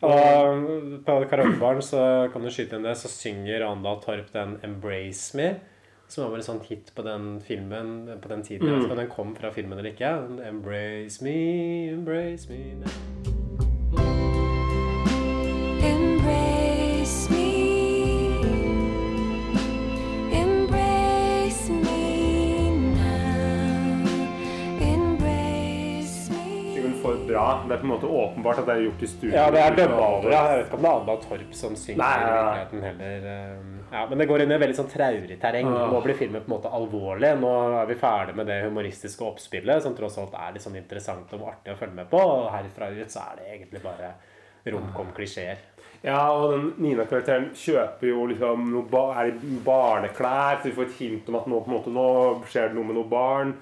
Og på karaokebaren så kan du skyte inn det, så synger Andal Torp den 'Embrace Me'. Som var en sånn hit på den filmen på den tiden. Jeg vet ikke om den kom fra filmen eller ikke. 'Embrace me, embrace me now'. Det er på en måte åpenbart at det er gjort i studio. Ja, det er ja. Jeg vet ikke om det er Andal Torp som synger Nei, i virkeligheten heller. eh, Ja, men det går inn i veldig sånn traurig terreng. Ja. Nå blir filmen på en måte alvorlig. Nå er vi ferdig med det humoristiske oppspillet, som tross alt er litt sånn interessant og artig å følge med på. Og herfra ut så er det egentlig bare romkom-klisjeer. Ja, og den Nina-karakteren kjøper jo liksom noe ba er barneklær, så vi får et hint om at nå, på en måte, nå skjer det noe med noe barn.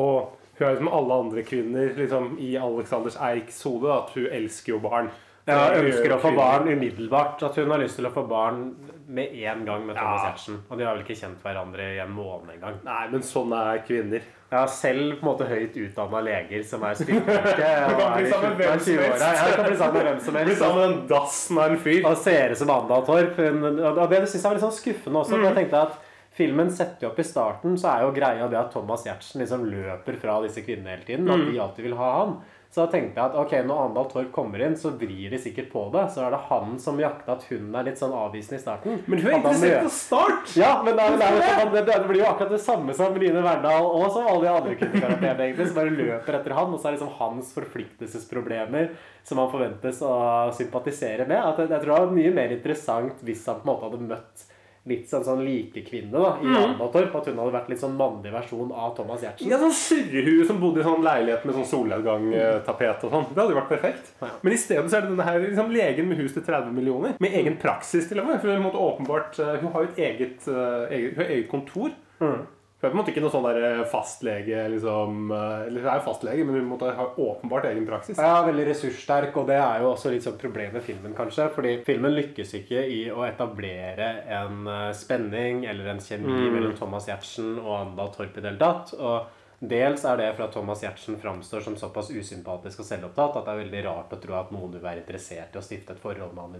Og hun er som alle andre kvinner liksom, i Alexanders Eiks hode, at hun elsker jo barn. Ja, ønsker å få barn umiddelbart. At hun har lyst til å få barn med en gang med Thomas Ja. Og de har vel ikke kjent hverandre i en måned engang. Nei, men sånn er kvinner. Ja, selv på en måte høyt utdanna leger som er styrkefolk. Du kan bli sammen med hvem som helst. Jeg kan bli sammen med hvem som helst. Bli sammen med en dassen av en fyr. Og ser ut som Anda Torp. Og det syns jeg var litt sånn skuffende også. For jeg tenkte at Filmen setter jo opp i starten, så er jo greia det at Thomas Giertsen liksom løper fra disse kvinnene hele tiden. At Mm. de alltid vil ha han. Så da tenkte jeg at ok, når Andal Torp kommer inn, så vrir de sikkert på det. Så er det han som jakter at hun er litt sånn avvisende i starten. Men hun er interessert på start! Ja, men det, er- det, det, det blir jo akkurat det samme som Line Verndal og som alle de andre kvinnekarakterene, egentlig. Som bare løper etter han, og så er det liksom hans forpliktelsesproblemer som han forventes å sympatisere med. At jeg, jeg tror det var mye mer interessant hvis han på en måte hadde møtt litt sånn, sånn likekvinne da, i Mm. Anna At hun hadde vært litt sånn mannlig versjon av Thomas Giertsen. Ja, sånn surrehue som bodde i sånn leilighet med sånn solnedgangtapet og sånn. Det hadde jo vært perfekt. Men i stedet så er det denne her liksom, legen med hus til 30 millioner. Med egen praksis, til og med. For hun, måtte åpenbart, eh, hun har jo et eget, eh, eget, eget kontor. Mm. Hun er på en måte ikke noe sånn der fastlege, liksom eh, Eller hun er jo fastlege, men hun ha åpenbart egen praksis. Ja, veldig ressurssterk, og det er jo også litt sånn problem med filmen, kanskje. Fordi filmen lykkes ikke i å etablere en eh, spenning eller en kjemi Mm. mellom Thomas Giertsen og Anda Torp i det hele tatt. Og dels er det for at Thomas Giertsen framstår som såpass usympatisk og selvopptatt at det er veldig rart å tro at noen vil være interessert i å stifte et forhold med han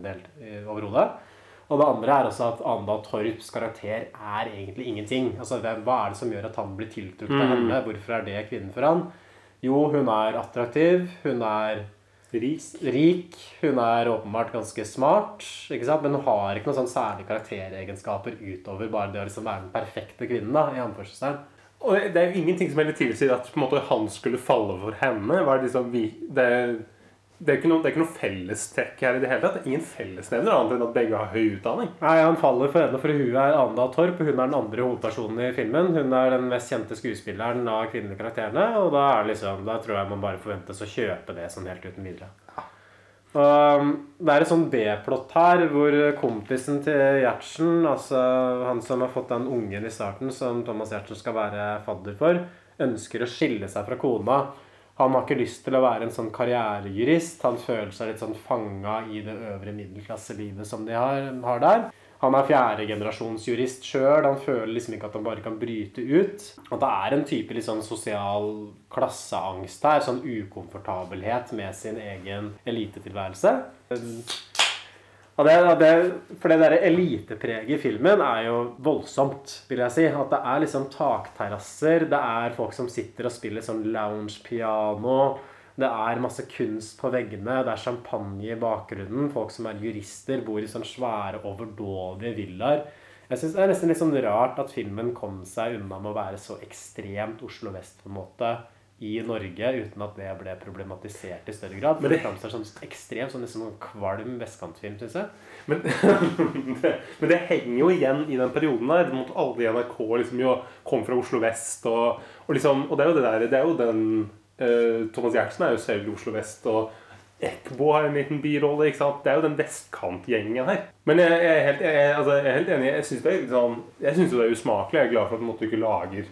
overhodet. Og det andre er også at Anda Torps karakter er egentlig ingenting. Altså, Hva er det som gjør at han blir tiltrukket av Mm. henne? Hvorfor er det kvinnen for han? Jo, hun er attraktiv. Hun er rik. Hun er åpenbart ganske smart, ikke sant? men hun har ikke noen sånn særlige karakteregenskaper utover bare det å liksom være den perfekte kvinnen. da, i anførselstegn. Og det er jo ingenting som heller tilsier at på en måte, han skulle falle for henne. Var det, liksom, vi, det, det, er ikke noe, det noe fellestrekk her i det hele tatt. Ingen fellesnevner annet enn at begge har høy utdanning. Nei, Han faller for henne, for hun er Anda Torp. Hun er den andre hovedpersonen i filmen. Hun er den mest kjente skuespilleren av kvinnelige karakterene. Og da, liksom, da tror jeg man bare forventes å kjøpe det sånn helt uten videre. Og um, det er et sånn B-plott her hvor kompisen til Gjertsen, altså han som har fått den ungen i starten som Thomas Gjertsen skal være fadder for, ønsker å skille seg fra kona. Han har ikke lyst til å være en sånn karrierejurist. Han føler seg litt sånn fanga i det øvre middelklasselivet som de har, har der. Han er fjerdegenerasjonsjurist sjøl. Han føler liksom ikke at han bare kan bryte ut. Og det er en type sånn sosial klasseangst her. Sånn ukomfortabelhet med sin egen elitetilværelse. Og det, det, for det der elitepreget i filmen er jo voldsomt, vil jeg si. At det er liksom takterrasser, det er folk som sitter og spiller sånn lounge-piano. Det er masse kunst på veggene, det er champagne i bakgrunnen. Folk som er jurister, bor i sånn svære, overdådige villaer. Jeg synes Det er nesten litt sånn rart at filmen kom seg unna med å være så ekstremt Oslo vest på en måte i Norge, uten at det ble problematisert i større grad. Men det framstår som ekstremt sånn nesten sånn kvalm vestkantfilm, syns jeg. Men, det, men det henger jo igjen i den perioden der. Måtte alle i NRK liksom jo kom fra Oslo vest. Og, og, liksom, og det er jo det der Det er jo den uh, Thomas Giertsen er jo selv i Oslo vest. Og Ekbo har en liten birolle. ikke sant? Det er jo den vestkantgjengen her. Men jeg, jeg, er, helt, jeg, altså, jeg er helt enig. Jeg syns det jo det er usmakelig. Jeg er glad for at du ikke lager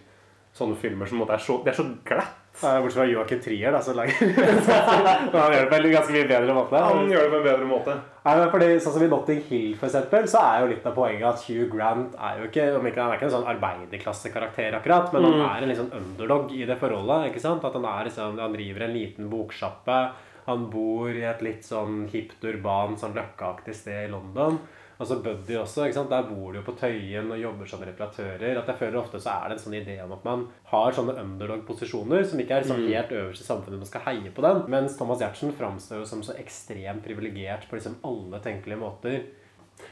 sånne filmer som er så, det er så glatt. Ja, Bortsett fra Joakim Trier, da, som lager Han gjør det på en ganske mye bedre måte. Han gjør det på en bedre måte. Nei, men fordi, sånn som I Notting Hill for eksempel, så er jo litt av poenget at Hugh Grant er jo ikke, om ikke, han er ikke en sånn arbeiderklassekarakter, akkurat, men han Mm. er en sånn underdog i det forholdet. ikke sant? At Han er liksom, han driver en liten boksjappe. Han bor i et litt sånn hipt, urban, sånn løkkeaktig sted i London. Og så Buddy også. ikke sant? Der bor de jo på Tøyen og jobber som reparatører. At jeg føler Ofte så er det en sånn idé om at man har sånne underdog-posisjoner som ikke er sånn Mm. helt øverst i samfunnet man skal heie på den. Mens Thomas Giertsen framstår jo som så ekstremt privilegert på liksom alle tenkelige måter.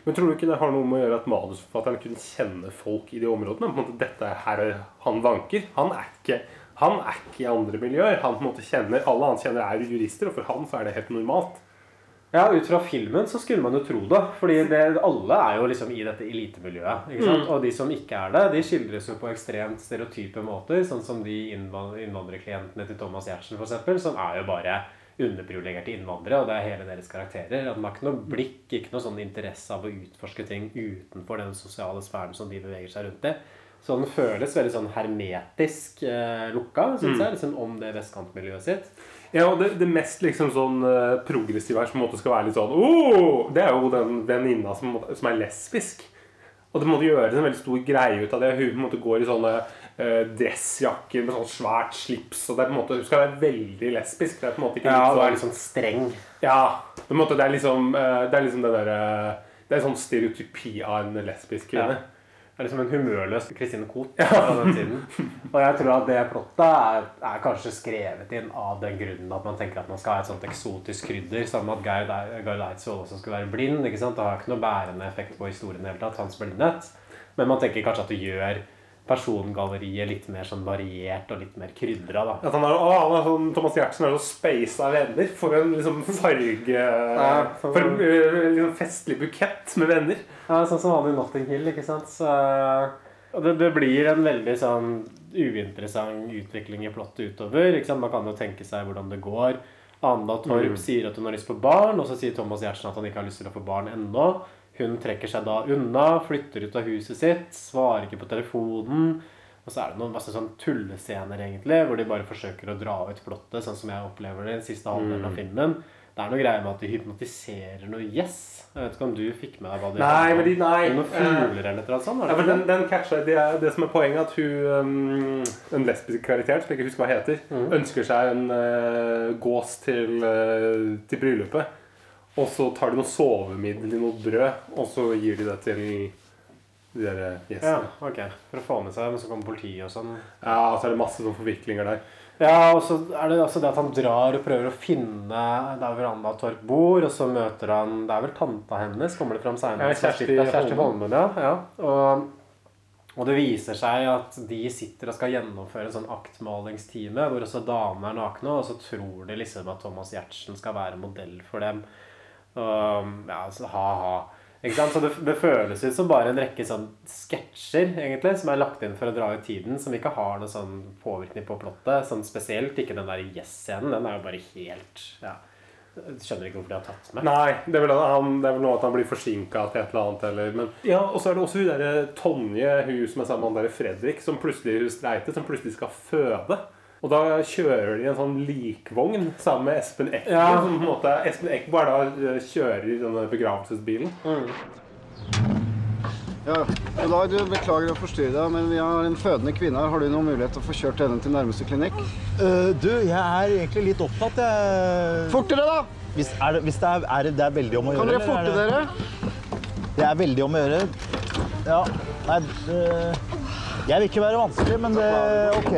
Men tror du ikke det har noe med å gjøre at manusforfatteren kunne kjenne folk i de områdene? På en måte, dette er her er han vanker. Han er ikke, han er ikke i andre miljøer. Han på en måte kjenner, Alle han kjenner er jurister, og for han så er det helt normalt. Ja, ut fra filmen så skulle man jo tro det. Fordi det, alle er jo liksom i dette elitemiljøet. Mm. Og de som ikke er det, de skildres jo på ekstremt stereotype måter. Sånn som de innvandrerklientene til Thomas Giertsen, f.eks., som er jo bare underprivilegerte innvandrere, og det er hele deres karakterer. At man har ikke noe blikk, ikke noe sånn interesse av å utforske ting utenfor den sosiale sfæren som de beveger seg rundt i. Så den føles veldig sånn hermetisk eh, lukka, syns Mm. jeg, liksom om det vestkantmiljøet sitt. Ja, og det, det mest liksom sånn eh, progressive her som måte skal være litt sånn oh! Det er jo den venninna som, som er lesbisk. Og det måtte gjøres en veldig stor greie ut av det. Hun måte går i sånne uh, dressjakker med sånn svært slips. Og det er på en måte, Hun skal være veldig lesbisk. Det er på en måte ikke Ja, litt sånn- sånn streng. Ja. Måte, det er liksom uh, Det er liksom det derre Det er sånn stereotypi av en lesbisk kvinne. Ja. Er liksom en humørløs Christine Koht fra den tiden. Og jeg tror at det plottet er, er kanskje skrevet inn av den grunnen at man tenker at man skal ha et sånt eksotisk krydder. Sammen med at Dei- Eidsvoll også skulle være blind. ikke sant? Det har ikke noe bærende effekt på historien i det hele tatt, hans blindhet. Men man tenker kanskje at det gjør persongalleriet litt mer sånn variert og litt mer krydra. da. At han er, å, han er sånn, Thomas Giertsen er så speisa venner. For en liksom farge sånn- For en eh, liksom festlig bukett med venner. Ja, sånn som han i Notting Hill, ikke sant. Så, det, det blir en veldig sånn uinteressant utvikling i plottet utover. Ikke sant? Man kan jo tenke seg hvordan det går. Anda Torp Mm. sier at hun har lyst på barn, og så sier Thomas Giertsen at han ikke har lyst til å få barn ennå. Hun trekker seg da unna, flytter ut av huset sitt, svarer ikke på telefonen. Og så er det noen masse sånn tullescener, egentlig, hvor de bare forsøker å dra ut plottet, sånn som jeg opplever det i den siste halvdelen av Mm. filmen. Det er noe greier med at de hypnotiserer noe yes. Jeg vet ikke om du fikk med deg hva det Nei, men de, nei. Noen fugler eller noe sånt? Ja, ikke den, den catcher, det, det som er poenget, at hun um, En lesbisk karakter, som jeg ikke husker hva heter, mm. ønsker seg en uh, gås til, uh, til bryllupet. Og så tar de noe sovemiddel i noe brød, og så gir de det til de der gjestene. Ja, ok. For å få med seg, men så kommer politiet og sånn. Ja, og så er det masse sånne forviklinger der. Ja, og så er det også det at han drar og prøver å finne der Veranda Torp bor, og så møter han Det er vel tanta hennes, kommer det fram seinere? Ja, Kjersti Kjersti Holmen. Holmen. Ja, ja. Og, og det viser seg at de sitter og skal gjennomføre en sånn aktmalingstime hvor også damene er nakne, og så tror de liksom at Thomas Giertsen skal være modell for dem. Og, ja, så ha-ha. Ikke sant? Så det, det føles ut som bare en rekke sånn sketsjer egentlig, som er lagt inn for å dra ut tiden, som ikke har noe sånn påvirkning på plottet. Sånn spesielt ikke den der Yes-scenen. Den er jo bare helt ja. Skjønner ikke hvorfor de har tatt med. Nei, det er vel, han, det er vel noe at han blir forsinka til et eller annet. Eller, men, ja, Og så er det også hun derre Tonje, hun som er sammen med han derre Fredrik, som plutselig hun streite, som plutselig skal føde. Og da kjører de en sånn likvogn sammen med Espen Eckbo. Ja. Som på en måte, Espen Eckbo er da eh, kjører i denne begravelsesbilen. Ja, god dag, du. Beklager å forstyrre deg, men vi har en fødende kvinne her. Har du noen mulighet til å få kjørt henne til nærmeste klinikk? du, jeg er egentlig litt opptatt. Jeg... Fortere, da! Hvis, er det, hvis det, er, er det, det er veldig om å Kan gjøre. dere forte er dere? det- Det er veldig om å gjøre. Ja. Nei, det, jeg vil ikke være vanskelig, men det OK.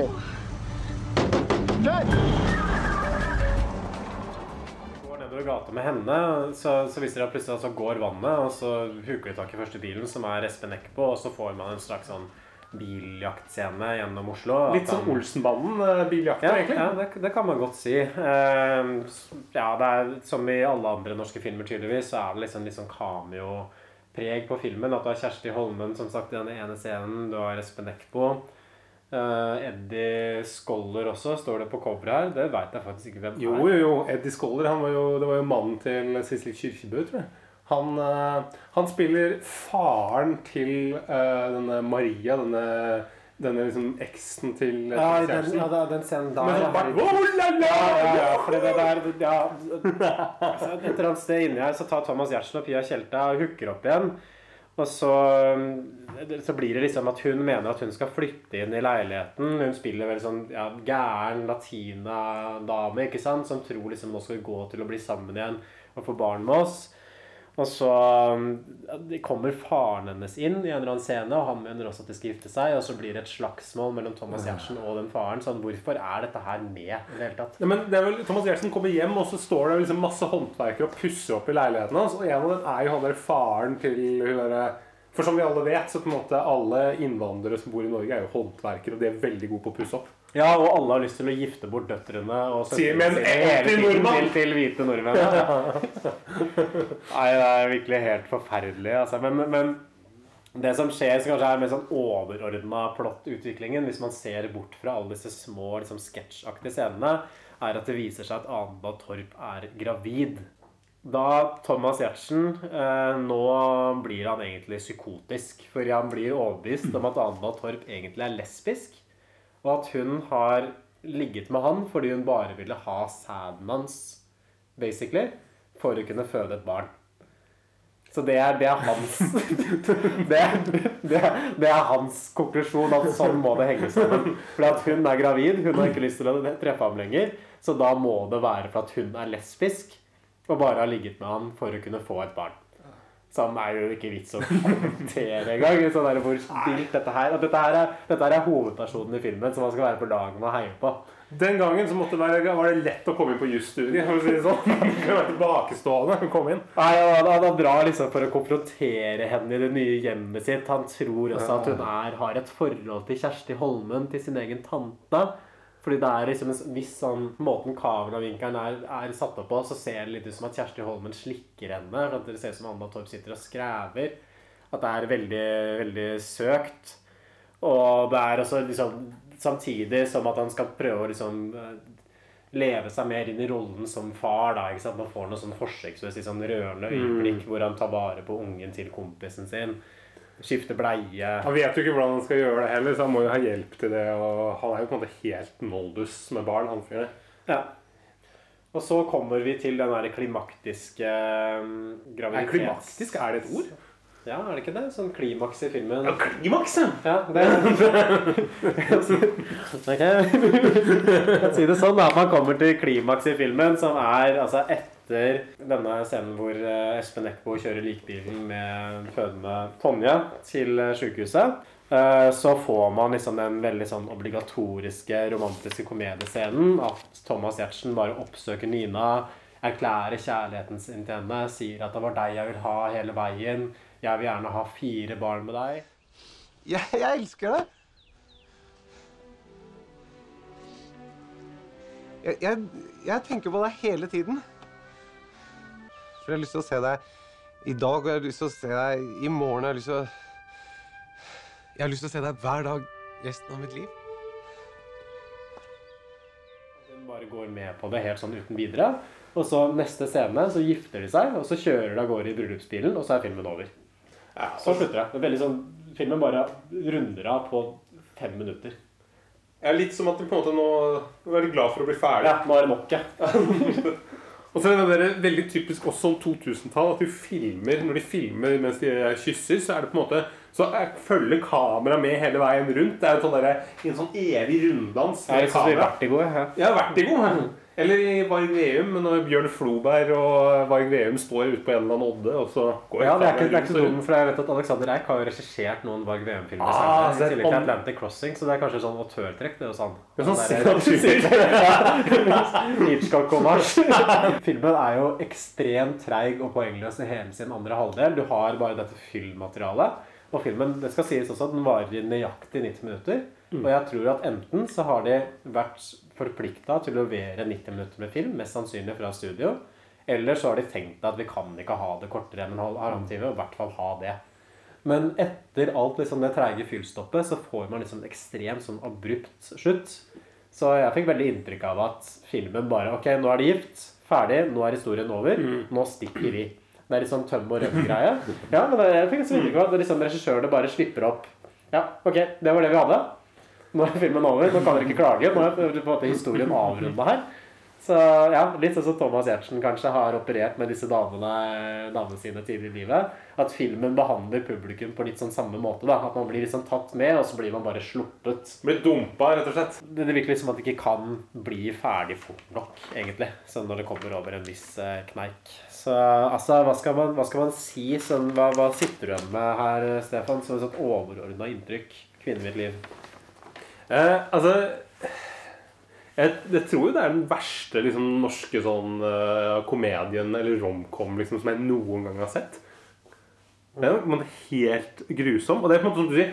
Går nedover gata med henne, så, så viser det at plutselig så går vannet, og så huker de tak i første bilen, som er Espen Eckbo, og så får man en slags sånn biljaktscene gjennom Oslo. Litt som Olsenbanden-biljakter, Ja, egentlig. ja det, det kan man godt si. Uh, ja, det er som i alle andre norske filmer, tydeligvis, så er det liksom litt sånn cameo-preg på filmen. At du har Kjersti Holmen, som sagt, i den ene scenen. Du har Espen Eckbo. Eh, Eddie Scholler også, står det på coveret her. Det veit jeg faktisk ikke hvem Jo, er. jo, jo. Eddie Scholler han var jo, det var jo mannen til Sissel Kyrkjebø, tror jeg. Han, uh, han spiller faren til uh, denne Maria, denne, denne liksom eksen til Ja, Thomas den, ja, den scenen der Men bare, «Oh, la, la!» Ja, ja, fordi det der ja, altså, Et eller annet sted inni her så tar Thomas Giertsen og Pia Tjelta og hooker opp igjen. Og så, så blir det liksom at hun mener at hun skal flytte inn i leiligheten. Hun spiller vel sånn ja, gæren latina-dame ikke sant? som tror liksom nå skal gå til å bli sammen igjen og få barn med oss. Og så kommer faren hennes inn i en eller annen scene, og han mener også at de skal gifte seg. Og så blir det et slagsmål mellom Thomas Giertsen og den faren. Sånn, hvorfor er dette her med i det hele tatt? Nei, men det er vel, Thomas Giertsen kommer hjem, og så står det liksom masse håndverkere og pusser opp i leiligheten hans. Og en av dem er jo han der faren til hun derre For som vi alle vet, så på en måte alle innvandrere som bor i Norge, er jo håndverkere, og de er veldig gode på å pusse opp. Ja, og alle har lyst til å gifte bort døtrene og søstrene sine. Til, til hvite nordmenn. Ja. Nei, det er virkelig helt forferdelig. Altså. Men, men det som skjer, som kanskje er mer sånn overordna plottutviklingen, hvis man ser bort fra alle disse små liksom, sketsjaktige scenene, er at det viser seg at Anna Torp er gravid. Da Thomas Giertsen eh, Nå blir han egentlig psykotisk. For han blir overbevist om at Anna Torp egentlig er lesbisk. Og at hun har ligget med han fordi hun bare ville ha sæden hans, basically, for å kunne føde et barn. Så det er, det er hans det det, det er hans konklusjon at sånn må det henge sammen. For at hun er gravid, hun har ikke lyst til å treffe ham lenger. Så da må det være for at hun er lesbisk og bare har ligget med han for å kunne få et barn. Som er jo ikke vits å kommentere engang. Sånn der, hvor stilt dette her At dette her, er, dette her er hovedpersonen i filmen som man skal være på lag med og heie på. Den gangen så måtte det være, var det lett å komme inn på jusstudiet. For å si det sånn. Tilbakestående å komme inn. Nei, han, han drar liksom for å konfrontere henne i det nye hjemmet sitt. Han tror også at hun er, har et forhold til Kjersti Holmen, til sin egen tante. Fordi det er liksom en viss sånn Måten kameravinkelen er, er satt opp på, så ser det litt ut som at Kjersti Holmen slikker henne. At det ser ut som Anna Torp sitter og skrever. At det er veldig, veldig søkt. Og det er også liksom Samtidig som at han skal prøve å liksom eh, leve seg mer inn i rollen som far. da, ikke sant? Man får noe sånn forsøksvis sånn rørende øyeblikk hvor han tar vare på ungen til kompisen sin. Skifter bleie. Han vet jo ikke hvordan han skal gjøre det heller, så han må jo ha hjelp til det. Og han er jo på en måte helt noldus med barn, han fyren. Ja. Og så kommer vi til den der klimaktiske um, graviditets... Er klimaktisk, er det et ord? Ja, er det ikke det? Sånn klimaks i filmen. Ja, klimaks, ja! Det Ok. Kan si det sånn da, Man kommer til klimaks i filmen, som er altså etter denne scenen hvor eh, Espen Eckbo kjører likbilen med fødende Tonje til eh, sykehuset. eh, så får man liksom den veldig sånn obligatoriske romantiske komediescenen. At Thomas Giertsen bare oppsøker Nina, erklærer kjærligheten sin til henne, sier at det var deg jeg vil ha hele veien. Jeg vil gjerne ha fire barn med deg. Jeg, jeg elsker det. Jeg, jeg, jeg tenker på deg hele tiden. For jeg har lyst til å se deg i dag, og jeg har lyst til å se deg i morgen. Jeg har lyst til å Jeg har lyst til å se deg hver dag resten av mitt liv. Hun bare går med på det helt sånn uten videre. Og så neste scene så gifter de seg, og så kjører de av gårde i bryllupsbilen, og så er filmen over. Ja, så slutter det. det er veldig sånn, filmen bare runder av på fem minutter. Ja, litt som at de på en måte nå er veldig glad for å bli ferdig. Ja, nå er det nok, ja. Og så er det veldig typisk også om 2000-tall at de filmer når de filmer mens de kysser, så er det på en måte så er, følger kameraet med hele veien rundt. Det er jo sånn der, en sånn evig runddans Ja, litt sånn som i Vertigo, ja. Ja, Vertigo. Eller i Varg Veum, når Bjørn Floberg og Varg Veum står ute på en eller annen odde, og så går Ja, det er ikke, det er ikke så dumt, for jeg vet at Alexander Eik har jo regissert noen Varg Veum-filmer Ah, i tillegg til Atlantic Crossing, så det er kanskje sånn autørtrekk, det hos han. Ja, sånn Han der- sier- Hitchcock-hommage. Filmen er jo ekstremt treig og poengløs i hele sin andre halvdel. Du har bare dette fyllmaterialet. Og filmen, det skal sies også at den varer i nøyaktig 90 minutter. Mm. Og jeg tror at enten så har de vært forplikta til å levere 90 minutter med film, mest sannsynlig fra studio, eller så har de tenkt at vi kan ikke ha det kortere enn en halv- halvannen time, og i hvert fall ha det. Men etter alt liksom det treige fyllstoppet, så får man liksom en ekstremt sånn abrupt slutt. Så jeg fikk veldig inntrykk av at filmen bare Ok, nå er de gift. Ferdig. Nå er historien over. Nå stikker vi. Det er litt sånn tøm og røm-greie. Ja, men jeg fikk så inntrykk av at liksom regissørene bare slipper opp. Ja, ok, det var det vi hadde. Nå er filmen over. Nå kan dere ikke klage. Nå er på en måte historien avrunda her. Så ja, litt sånn som Thomas Giertsen kanskje har operert med disse damene, damene sine tidlig i livet. At filmen behandler publikum på litt sånn samme måte. da At man blir liksom tatt med, og så blir man bare sluppet. Blir dumpa, rett og slett. Det, det virker liksom at det ikke kan bli ferdig fort nok, egentlig. Sånn når det kommer over en viss eh, kneik. Så altså, hva skal man, hva skal man si? Sånn, hva, hva sitter du igjen med her, Stefan, som et sånn overordna inntrykk? Kvinnen mitt liv. Eh, altså jeg, jeg tror jo det er den verste liksom, norske sånn, uh, komedien eller romcom liksom, som jeg noen gang har sett. Det er på helt grusom. Og det er på en måte som Du sier,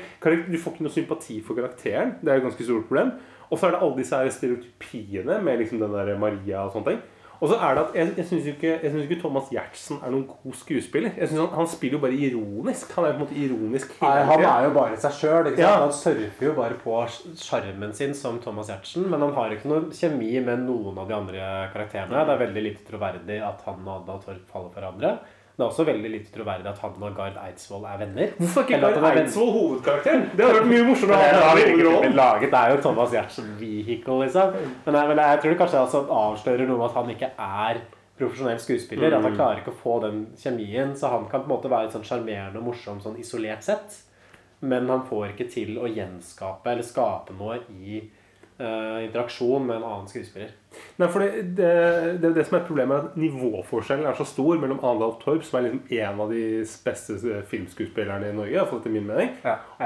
du får ikke noe sympati for karakteren. Det er et ganske stort problem. Og så er det alle disse stereotypiene med liksom den der Maria og sånne ting. Og så er det at jeg, jeg syns ikke, ikke Thomas Giertsen er noen god skuespiller. Jeg synes han, han spiller jo bare ironisk. Han er på en måte ironisk hele Nei, han er jo bare seg sjøl. Ja. Han surfer jo bare på sjarmen sin som Thomas Giertsen. Men han har ikke noe kjemi med noen av de andre karakterene. Det er veldig lite troverdig at han og Adda Torp faller for hverandre. Det er også veldig lite troverdig at han og Gard Eidsvoll er venner. Hvorfor ikke Gard Eidsvoll hovedkarakteren? Det hadde vært mye morsommere å Det ha hovedrollen. laget. Det er jo Thomas Giertsen vehicle, liksom. Men jeg, men jeg tror det kanskje altså avslører noe med at han ikke er profesjonell skuespiller. At han Mm. klarer ikke å få den kjemien. Så han kan på en måte være litt sånn sjarmerende og morsom sånn isolert sett. Men han får ikke til å gjenskape eller skape noe i eh, interaksjon med en annen skuespiller. Nei, for det, det, det, det som er problemet er at Nivåforskjellen er så stor mellom Arendal Torp, som er liksom en av de beste filmskuespillerne i Norge, iallfall etter min mening,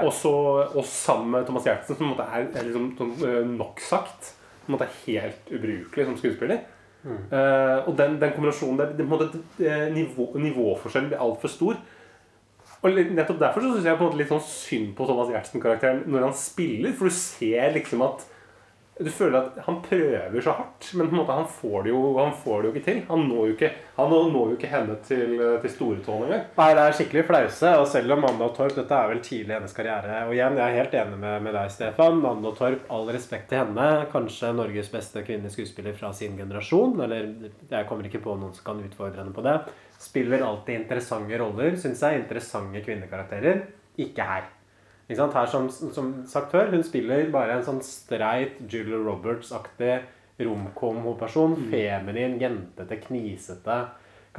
og, så, og sammen med Thomas Gjertsen, som er, er liksom, sånn, eh, nok sagt på en måte er helt ubrukelig som skuespiller. Eh, og den, den kombinasjonen der måte, nivå, Nivåforskjellen blir altfor stor. Og nettopp derfor så syns jeg på en måte litt sånn synd på Thomas Giertsen-karakteren når han spiller. For du ser liksom at Du føler at han prøver så hardt, men på en måte han får det jo, får det jo ikke til. Han når jo ikke, når jo ikke henne til, til storetåen engang. Nei, det er skikkelig flause. Og selv om Mandal Torp Dette er vel tidlig i hennes karriere. Og igjen, jeg er helt enig med, med deg, Stefan. Mandal Torp, all respekt til henne. Kanskje Norges beste kvinnelige skuespiller fra sin generasjon. Eller jeg kommer ikke på noen som kan utfordre henne på det. Spiller alltid interessante roller, syns jeg. Interessante kvinnekarakterer. Ikke her. Her, som, som sagt før, hun spiller bare en sånn streit Julia Roberts-aktig romkom-hovedperson. Feminin, jentete, knisete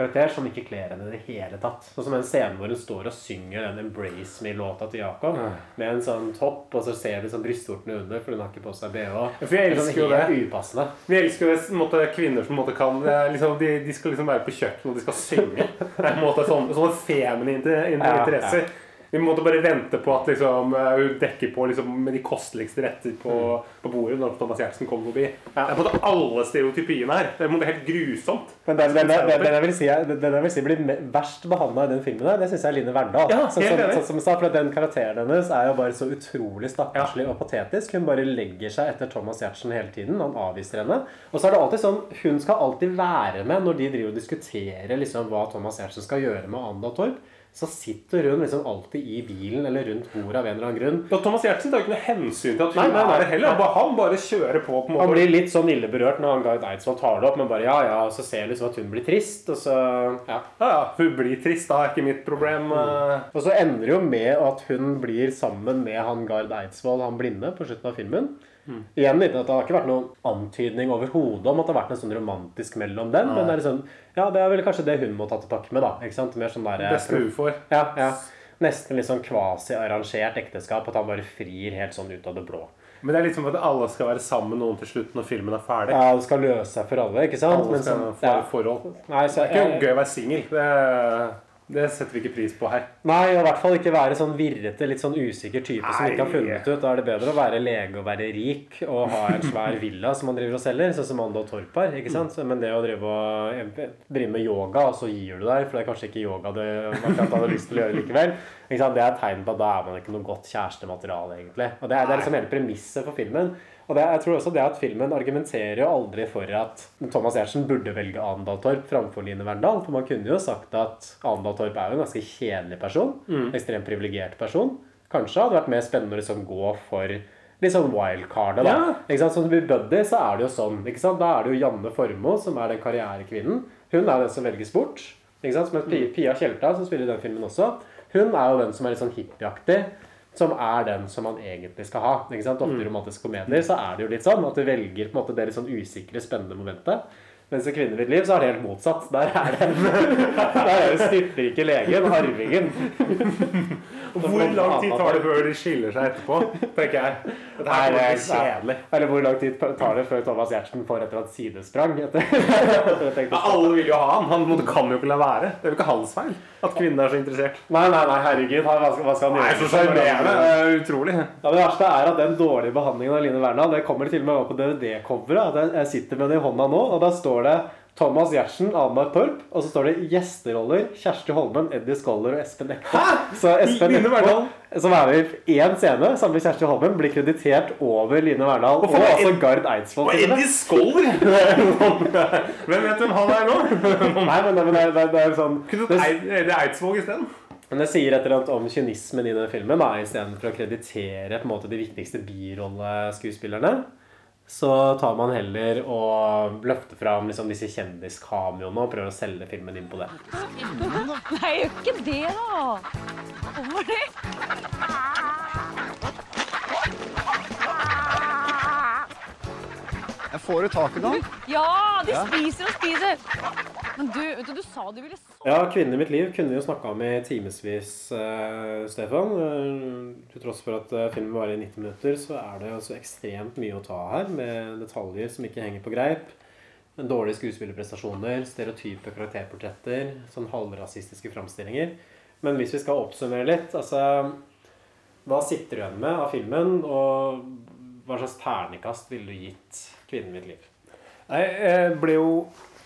karakter som ikke kler henne i det hele tatt. Sånn som en scene hvor hun står og synger den 'Embrace Me'-låta til Jakob med en sånn topp, og så ser du sånn brystvortene under, for hun har ikke på seg bh. Ja, for jeg Det er sånn elsker jo det. upassende. Vi elsker jo måte, kvinner som måte kan er liksom, de, de skal liksom være på kjøkkenet og de skal synge. Det er på en måte sånn, sånne feminine interesser. Ja, interesser. Vi måtte bare vente på at liksom, eh, hun dekker på liksom, med de kosteligste retter på, på bordet når Thomas Gjertsen kom forbi. Det er på det alle stereotypiene her. Det er helt grusomt. Men den, den, den, den, jeg vil si, den jeg vil si blir verst behandla i den filmen, der, det syns jeg er Line Verdal. Ja, som, som, som, sånn som sa, for Den karakteren hennes er jo bare så utrolig stakkarslig og patetisk. Hun bare legger seg etter Thomas Giertsen hele tiden. Han avviser henne. Og så er det alltid sånn Hun skal alltid være med når de driver og diskuterer liksom, hva Thomas Giertsen skal gjøre med Anda Torp. Så sitter hun liksom alltid i bilen eller rundt bordet av en eller annen grunn. Og Thomas Giertsen tar ikke noe hensyn til at hun Nei, nei, nei. er det heller. Bare, han bare kjører på. på måte. Han blir litt sånn ille berørt når han Gard Eidsvoll tar det opp, men bare ja, ja, og så ser jeg liksom at hun blir trist, og så ja. Ja, ja, hun blir trist, da er ikke mitt problem. Mm. Og så ender det jo med at hun blir sammen med han Gard Eidsvoll, han blinde, på slutten av filmen. Mm. Igjen litt at Det har ikke vært noen antydning overhodet om at det har vært noe sånn romantisk mellom dem. Men det er liksom, ja, det er vel kanskje det hun må ta til takke med. da, ikke sant? Mer sånn der, Beste hun får. Ja, ja. Nesten litt sånn kvasi-arrangert ekteskap. At han bare frir helt sånn ut av det blå. Men det er litt som at alle skal være sammen noen til slutt når filmen er ferdig. Ja, Det skal løse seg for alle, ikke sant? Alle Men skal sånn- få ja. forhold. Nei, så, Det er ikke gøy å være singel. Det, setter vi ikke pris på her. Nei, og i hvert fall ikke være sånn virrete, litt sånn usikker type som ikke har funnet ut. Da er det bedre å være lege og være rik og ha en svær villa som man driver og selger, sånn som Ando Torp har. ikke sant? Men det å drive, og, drive med yoga, og så gir du deg, for det er kanskje ikke yoga du hadde lyst til å gjøre likevel, det er et tegn på at da er man ikke noe godt kjærestemateriale, egentlig. Og det er, det er liksom hele premisset for filmen. Og det, jeg tror også det at filmen argumenterer jo aldri for at Thomas Giertsen burde velge Anendal Torp framfor Line Verndal. For man kunne jo sagt at Anendal Torp er jo en ganske kjedelig person. Mm. Ekstremt privilegert person. Kanskje hadde vært mer spennende å liksom gå for litt sånn wildcardet, da. Ja. Ikke sant? Sånn som i Buddy så er det jo sånn. ikke sant? Da er det jo Janne Formoe som er den karrierekvinnen. Hun er den som velges bort. Ikke sant? Som er Pia, Pia Tjelta, som spiller i den filmen også. Hun er jo den som er litt sånn hippieaktig. Som er den som man egentlig skal ha. Ofte i romantiske komedier så er det jo litt sånn at du velger på en måte det litt sånn usikre, spennende momentet. Mens i 'Kvinner mitt liv' så er det helt motsatt. Der er det Der er det styrtrike legen, arvingen. Hvor lang tid tar det før de skiller seg etterpå? tenker jeg. Dette her det er kjedelig. Eller hvor lang tid tar det før Thomas Giertsen får et eller annet sidesprang? Etter, Ja, alle vil jo ha han. Han kan jo ikke la være. Det er jo ikke hans feil at kvinnen er så interessert. Nei, nei, nei, herregud. Hva skal, hva skal han Nei, så sjarmerende. Det er utrolig. Ja, det verste er at den dårlige behandlingen av Line Verna Det kommer til og med på DVD-coveret. Jeg sitter med det i hånda nå, og da står det Thomas Giertsen, Anmar Torp, og så står det gjesteroller Kjersti Holmen, Eddie Scholler og Espen Eckbo. Så Espen Eckbo, som er med i én scene sammen med Kjersti Holmen, blir kreditert over Line Verdal og og altså Gard Eidsvoll. Og. Eddie Scholler! Hvem vet hvem han er nå? Nei, men, men det, er- det, er- det er sånn Kunne Eddie Eidsvåg isteden. men det sier et eller annet om kynismen i den filmen. Istedenfor å kreditere på en måte de viktigste birolleskuespillerne, så tar man heller og løfter fram liksom, disse kjendiskameoene og prøver å selge filmen inn på det. Nei, gjør ikke det, da! Kommer de? Jeg får i taket da. Ja, de spiser og spiser! Men du, vet du, du sa du ville så Ja, 'Kvinnen i mitt liv' kunne vi jo snakka om i timevis, uh, Stefan. Uh, til tross for at uh, filmen varer i 90 minutter, så er det jo så ekstremt mye å ta her, med detaljer som ikke henger på greip. Dårlige skuespillerprestasjoner, stereotype karakterportretter, sånn halvrasistiske framstillinger. Men hvis vi skal oppsummere litt, altså Hva sitter du igjen med av filmen, og hva slags ternekast ville du gitt 'Kvinnen i mitt liv'? Nei, jeg ble jo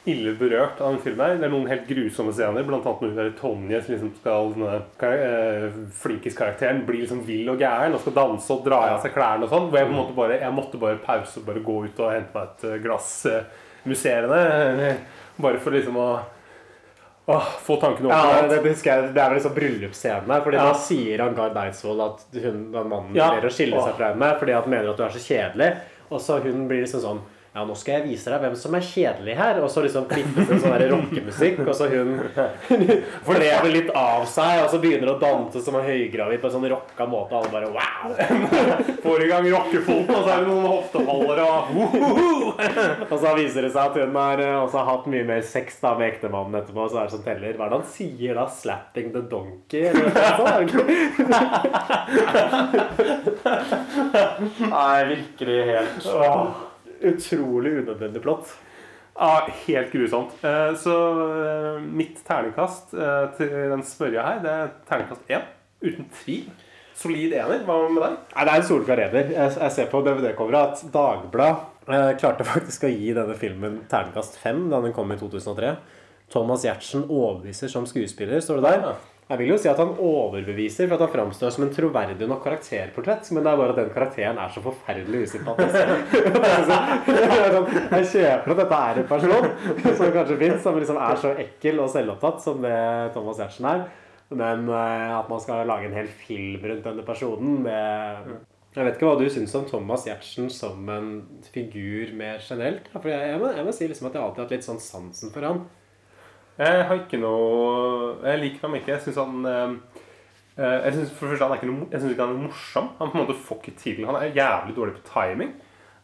ille berørt av den filmen. her. Det er noen helt grusomme scener. Annet når der Tonje som liksom skal denne kar- eh, flinkis-karakteren blir liksom vill og gæren og skal danse og dra av seg klærne og sånn. Hvor jeg på en måte bare Jeg måtte bare pause og bare gå ut og hente meg et eh, glass eh, musserende. Bare for liksom å åh, få tankene Ja, opp. det, det jeg, det er vel liksom bryllupsscenen her. Fordi Ja. Da sier han Gard Eidsvoll at hun, den mannen Ja. å skille seg fra henne fordi han mener at du er så kjedelig. Og så hun blir liksom sånn Ja, nå skal jeg vise deg hvem som er kjedelig her. Og så liksom klippes det sånn rockemusikk, og så hun flever litt av seg, og så begynner å danse som en høygravid på en sånn rocka måte. Alle bare wow! Får i gang rockefoten, og så er det noen hofteholdere og Og så viser det seg at hun har eh, også hatt mye mer sex da med ektemannen etterpå. og Så er det som teller. Hva er det han sier da? 'Slapping the donkey'? Eller noe sånt? Nei, virkelig helt åh, Utrolig unødvendig plott. Ja, helt grusomt. Eh, Så eh, mitt terningkast eh, til den smørja her, det er terningkast én. Uten tvil. Solid ener. Hva med deg? Nei, Det er en solklar ener. Jeg, ser på DVD-coveret at Dagbladet eh, klarte faktisk å gi denne filmen terningkast fem da den kom i 2003. Thomas Giertsen overbeviser som skuespiller, står det der. Jeg vil jo si at han overbeviser for at han framstår som en troverdig nok karakterportrett, men det er bare at den karakteren er så forferdelig usympatisk. Jeg kjøper at dette er en person som kanskje fins, som liksom er så ekkel og selvopptatt som det Thomas Giertsen er. Men eh, at man skal lage en hel film rundt denne personen det Jeg vet ikke hva du syns om Thomas Giertsen som en figur mer generelt? For jeg, jeg, må, jeg må si liksom at jeg alltid har hatt litt sånn sansen for han. Jeg har ikke noe Jeg liker ham ikke. Jeg syns han eh, eh, jeg synes for det første han er ikke noe, jeg synes ikke han er morsom. Han på en måte får ikke til Han er jævlig dårlig på timing.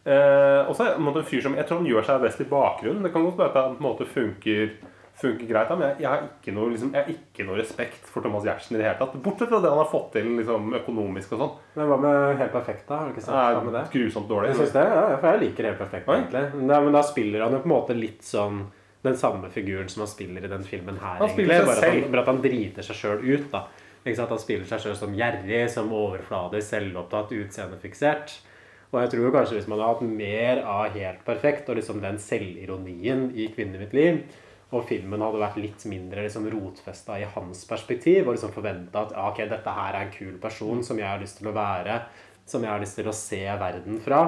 Eh, og så er han en fyr som Jeg tror han gjør seg best i bakgrunnen. Det kan godt være at han på en måte funker, funker greit, men jeg, jeg, har ikke noe, liksom, jeg har ikke noe respekt for Thomas Giertsen i det hele tatt. Bortsett fra det han har fått til liksom, økonomisk og sånn. Men hva med Helt perfekt, da? Har du ikke sett Nei, med det? grusomt dårlig. Jeg synes det, ja, for jeg liker Helt perfekt, egentlig. Da, men da spiller han jo på en måte litt sånn den samme figuren som han spiller i den filmen her. Han spiller egentlig. seg Bare at, han, bare at han driter seg sjøl ut. da? Han spiller seg sjøl som gjerrig, som overfladisk, selvopptatt, utseendefiksert. Og jeg tror kanskje hvis man hadde hatt mer av Helt perfekt og liksom den selvironien i 'Kvinnen i mitt liv', og filmen hadde vært litt mindre liksom rotfesta i hans perspektiv, og liksom forventa at ja, ok, dette her er en kul person som jeg har lyst til å være, som jeg har lyst til å se verden fra,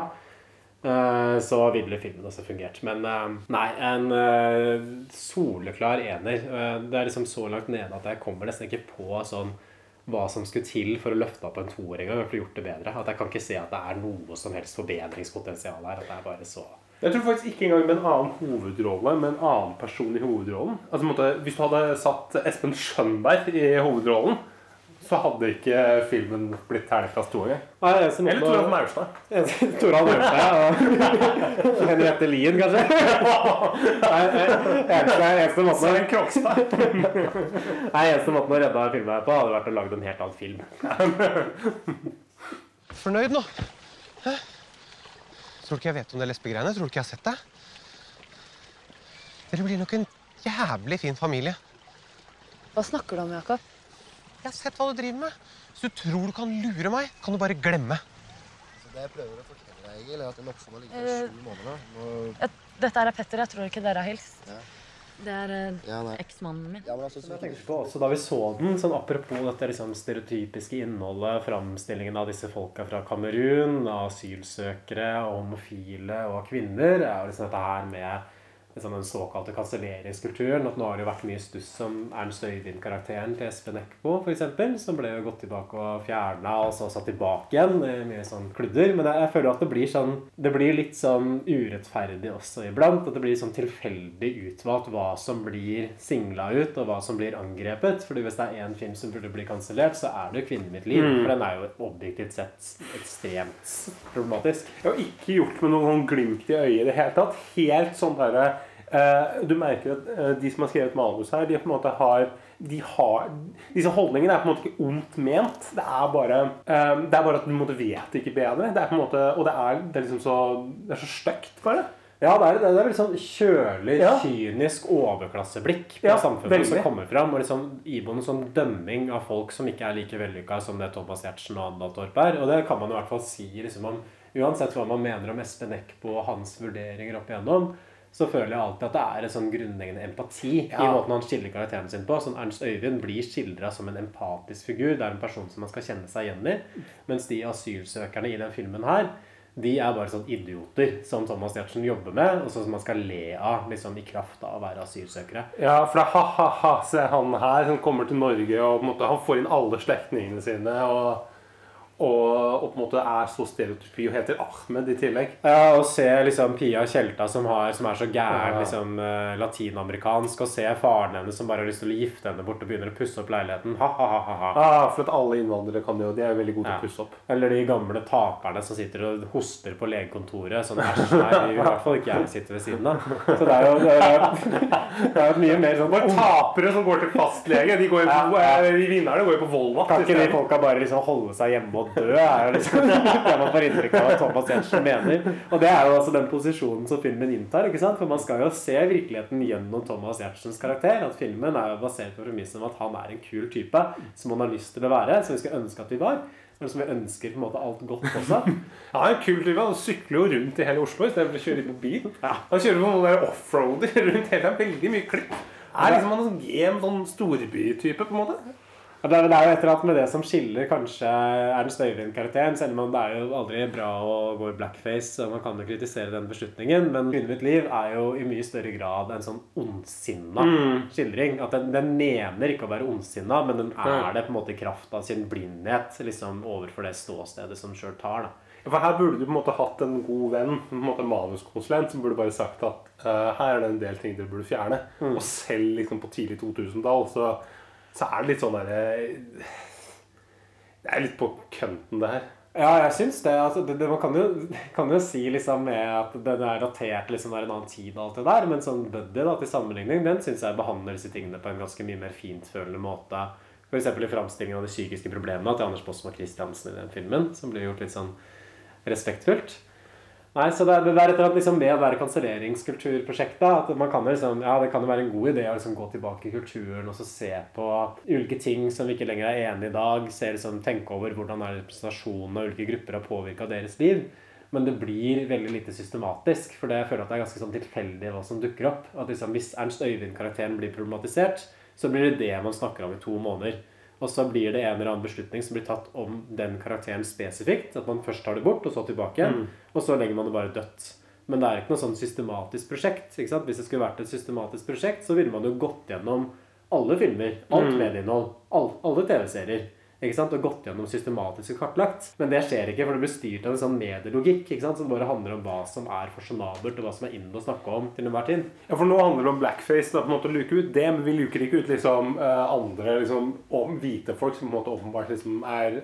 så ville filmen også fungert. Men eh, nei, en eh, soleklar ener. Eh, Det er liksom så langt nede at jeg kommer nesten ikke på sånn hva som skulle til for å løfte opp en toer engang. For å gjort det bedre. At jeg kan ikke se at det er noe som helst forbedringspotensial her. At det er bare så Jeg tror faktisk ikke engang med en annen hovedrolle, med en annen person i hovedrollen. Altså, måtte, hvis du hadde satt Espen Skjønberg i hovedrollen, så hadde ikke filmen blitt terningkast to engang. Eller Toralf Maurstad. Toralf Maurstad og Henriette Lien, kanskje? Nei, eneste, eneste måten Svein Krogstad. Nei, eneste måten å redde filmen her på hadde vært å lage en helt annen film. Fornøyd nå? Hæ? Tror du ikke jeg vet om det lesbegreiene? Tror du ikke jeg har sett det? Dere blir nok en jævlig fin familie. Hva snakker du om, Jakob? Jeg har sett hva du driver med. Hvis du tror du kan lure meg, kan du bare glemme. Det jeg prøver å fortelle deg, Egil, er at den oppsamla ligger Eh, i sju måneder. Nå... Dette er Petter. Jeg tror ikke dere har hilst. Ja. Det er eh, Ja, eksmannen min. Ja, men altså, så... Jeg tenkte på også Da vi så den, sånn apropos dette liksom stereotypiske innholdet, framstillingen av disse folka fra Kamerun, av asylsøkere, og homofile og kvinner, er jo liksom dette her med liksom den såkalte kanselleringskulturen. At nå har det jo vært mye stuss om Ernst Øyvind-karakteren til Espen Eckbo, f.eks., som ble jo gått tilbake og fjerna, og så satt tilbake igjen. Mye sånn kludder. Men jeg, jeg føler at det blir sånn Det blir litt sånn urettferdig også iblant. At det blir sånn tilfeldig utvalgt hva som blir singla ut, og hva som blir angrepet. Fordi hvis det er én film som burde bli kansellert, så er det jo 'Kvinnen mitt liv'. Mm. For den er jo objektivt sett ekstremt problematisk. Jeg har ikke gjort med noen sånn glimt i øyet i det hele tatt. Helt sånn derre Du merker at eh, de som har skrevet manus her, de på en måte har de har, Disse holdningene er på en måte ikke ondt ment. Det er bare, eh, det er bare at du måte vet ikke bedre. Det er på en måte, og det er, det er liksom så Det er så stygt, bare. Ja, det er, det er veldig sånn kjølig, Ja. kynisk overklasseblikk på Ja, samfunnet veldig. som kommer fram. Og liksom iboende sånn dømming av folk som ikke er like vellykka som det Thomas Giertsen og Andal Torp er. Og det kan man i hvert fall si liksom om Uansett hva man mener om Espen Eckbo og hans vurderinger opp igjennom, så føler jeg alltid at det er en sånn grunnleggende empati i måten han skildrer karakteren sin på. Sånn Ernst Øyvind blir skildra som en empatisk figur. Det er en person som man skal kjenne seg igjen i. Mens de asylsøkerne i den filmen her, de er bare sånn idioter som Thomas Giertsen jobber med, og sånn som man skal le av liksom i kraft av å være asylsøkere. Ja, for det er ha-ha-ha, se han her som kommer til Norge og på en måte, han får inn alle slektningene sine og, og, og på en måte er så stereotypi og heter Ahmed i tillegg. Ja, og se liksom Pia Tjelta som, har, som er så gæren, Ja. liksom uh, latinamerikansk, og se faren hennes som bare har lyst til å gifte henne bort og begynner å pusse opp leiligheten. Ha-ha-ha-ha. Ah, for at alle innvandrere kan jo De er jo veldig gode til å pusse opp. Eller de gamle taperne som sitter og hoster på legekontoret. Sånn æsj, nei, i hvert fall ikke jeg sitter ved siden av. Så det er jo, det er det er mye mer sånn Bare tapere som går til fastlege, de, går jo på, Ja, ja. eh, de vinnerne går jo på Volvat. Kan ikke de folka bare liksom holde seg hjemme må dø, er jo liksom det man får inntrykk av at Thomas Jensen mener. Og det er jo altså den posisjonen som filmen inntar. ikke sant? For man skal jo se virkeligheten gjennom Thomas Giertsens karakter. At filmen er jo basert på premissen om at han er en kul type som man har lyst til å være. Som vi skulle ønske at vi var. Som vi ønsker på en måte alt godt også. Han er en kul type. Han sykler jo rundt i hele Oslo istedenfor å kjøre på bil. Han kjører på noen der offroader rundt hele. Veldig mye klipp. Er liksom en sånn game, sånn storbytype, på en måte. Det er, det er jo et eller annet med det som skiller kanskje Ernst Øyvind-karakteren. Selv om det er jo aldri bra å gå i blackface, og man kan jo kritisere den beslutningen. Men 'Kvinnen mitt liv' er jo i mye større grad en sånn ondsinna Mm. skildring. At den, den mener ikke å være ondsinna, men den er det på en måte i kraft av sin blindhet liksom overfor det ståstedet som sjøl tar. da. For her burde du på en måte hatt en god venn, på en måte en manuskonsulent, som burde bare sagt at uh, her er det en del ting dere burde fjerne. Mm. Og selv liksom på tidlig 2000-tall så, så er det litt sånn derre Det er litt på kønten, det her. Ja, jeg syns det. Altså, det, det man kan jo, kan jo si liksom med at det er datert liksom en annen tid og alt det der, men sånn Buddy da, til sammenligning, den syns jeg behandler disse tingene på en ganske mye mer fintfølende måte. F.eks. i framstillingen av de psykiske problemene til Anders Båsmo Christiansen i den filmen, som blir gjort litt sånn respektfullt. Nei, så det, det er et eller liksom med det der kanselleringskulturprosjektet at man kan liksom, ja, det kan jo være en god idé å liksom gå tilbake i kulturen og så se på ulike ting som vi ikke lenger er enige i i dag. Se liksom, tenke over hvordan er representasjonen av ulike grupper har påvirka deres liv. Men det blir veldig lite systematisk, for det jeg føler at det er ganske sånn tilfeldig hva som dukker opp. At liksom, Hvis Ernst Øyvind-karakteren blir problematisert, så blir det det man snakker om i to måneder. Og så blir det en eller annen beslutning som blir tatt om den karakteren spesifikt. At man først tar det bort, og så tilbake. Mm. Og så legger man det bare dødt. Men det er ikke noe sånn systematisk prosjekt. Ikke sant? Hvis det skulle vært et systematisk prosjekt, så ville man jo gått gjennom alle filmer, alt Mm. medieinnhold, alle TV-serier. Ikke sant? Og gått gjennom systematisk og kartlagt. Men det skjer ikke, for det blir styrt av en sånn medielogikk ikke sant? som bare handler om hva som er fasjonabelt, og hva som er inne å snakke om til enhver tid. Ja, for nå handler det om blackface. Da, på en måte å luke ut det, men vi luker ikke ut liksom eh, andre liksom, om, hvite folk som på en måte åpenbart liksom, er,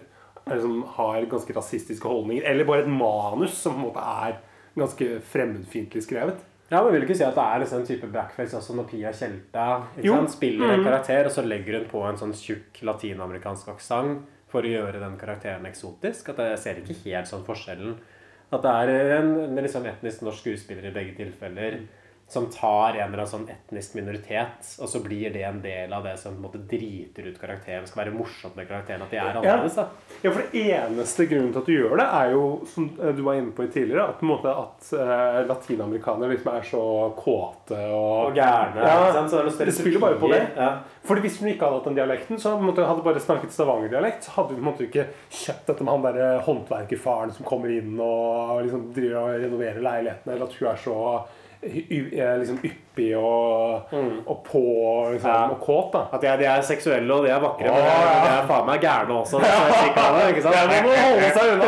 liksom, har ganske rasistiske holdninger. Eller bare et manus som på en måte er ganske fremmedfiendtlig skrevet. Ja, men vil du ikke si at det er liksom en type blackface også når Pia Tjelta spiller en Mhm. karakter, og så legger hun på en sånn tjukk latinamerikansk aksent for å gjøre den karakteren eksotisk? At jeg ser ikke helt sånn forskjellen. At det er en, en liksom etnisk norsk skuespiller i begge tilfeller som tar en eller annen sånn etnisk minoritet, og så blir det en del av det som på en måte driter ut karakteren. Det skal være morsomt med karakteren at de er annerledes. da. Ja, for det eneste grunnen til at du gjør det, er jo, som eh, du var inne på tidligere, at, på en måte, at uh, latinamerikanere liksom er så kåte og, Og gærne, Ja, sant? Så det det spiller bare på det. Ja. Fordi Hvis hun ikke hadde hatt den dialekten, så måtte, hadde hun bare snakket Stavanger-dialekt, så hadde måte ikke kjøpt dette med han der eh, håndverkerfaren som kommer inn og liksom driver og renoverer leilighetene, eller at hun er så liksom yppig og, og på liksom, Ja. og kåt. da At de er, de er seksuelle og de er vakre, men de er, de er faen meg gærne også. Det er ikke av det, ikke sant? Ja, må holde seg unna.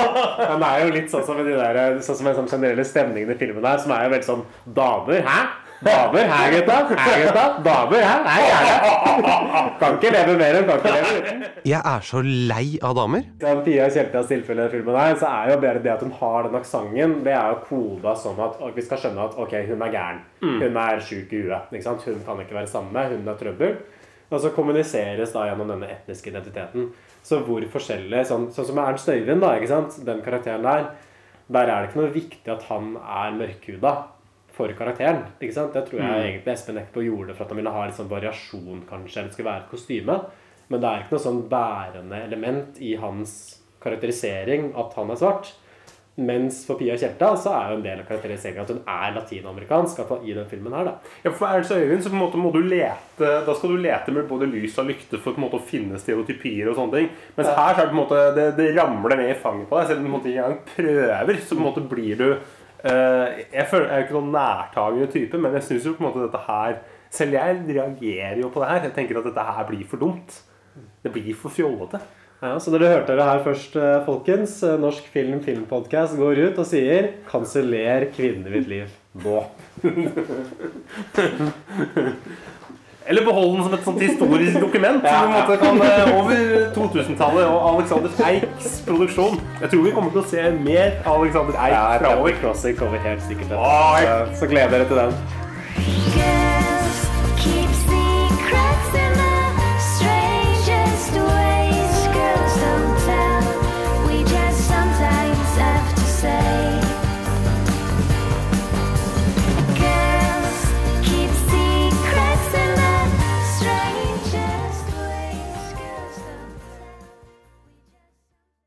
Men det er jo litt sånn som, de der, sånn som en sånn generelle stemningen i filmen her, som er jo veldig sånn Damer, hæ? Damer, her, gutta? Her, gutta? Damer, her. Hæ, gærne? Kan ikke leve mer enn kan ikke leve uten. Jeg er så lei av damer. Som Pia Kjeltas tilfelle i filmen her, så er jo bare det at hun har den aksenten, det er jo koda sånn at vi skal skjønne at ok, hun er gæren. Mm. Hun er sjuk i huet. ikke sant? Hun kan ikke være sammen med, hun er trøbbel. Og så kommuniseres da gjennom denne etniske identiteten. Så hvor forskjellig Sånn, sånn som Ernst Øyvind, da, ikke sant? den karakteren der, der er det ikke noe viktig at han er mørkhuda for karakteren. ikke sant? Det tror jeg Mm. egentlig Espen Eckbo gjorde for at han ville ha litt sånn variasjon, kanskje. Eller det skulle være et kostyme. Men det er ikke noe sånn bærende element i hans karakterisering at han er svart. Mens for Pia Tjelta så er jo en del av karakteriseringen at hun er latinamerikansk. i den filmen her da. Ja, for Ernst Øyvind så på en måte må du lete Da skal du lete med både lys og lykte for på en måte å finne stereotypier og sånne ting. Mens her så er det på en måte det, det ramler ned i fanget på deg. Selv om du på en måte ikke engang prøver, så på en måte blir du Jeg føler, jeg er jo ikke noen nærtagende type, men jeg syns jo på en måte dette her Selv jeg reagerer jo på det her. Jeg tenker at dette her blir for dumt. Det blir for fjollete. Ja, så dere hørte det her først, eh, folkens. Eh, Norsk Film Filmpodcast går ut og sier 'Kanseller kvinnen i mitt liv nå'. Eller behold den som et sånt historisk dokument. Som på en måte kan eh, over 2000-tallet og Alexander Eiks produksjon. Jeg tror vi kommer til å se mer av Alexander Eik Ja, framover. Crossing kommer helt sikkert så gleder dere til den.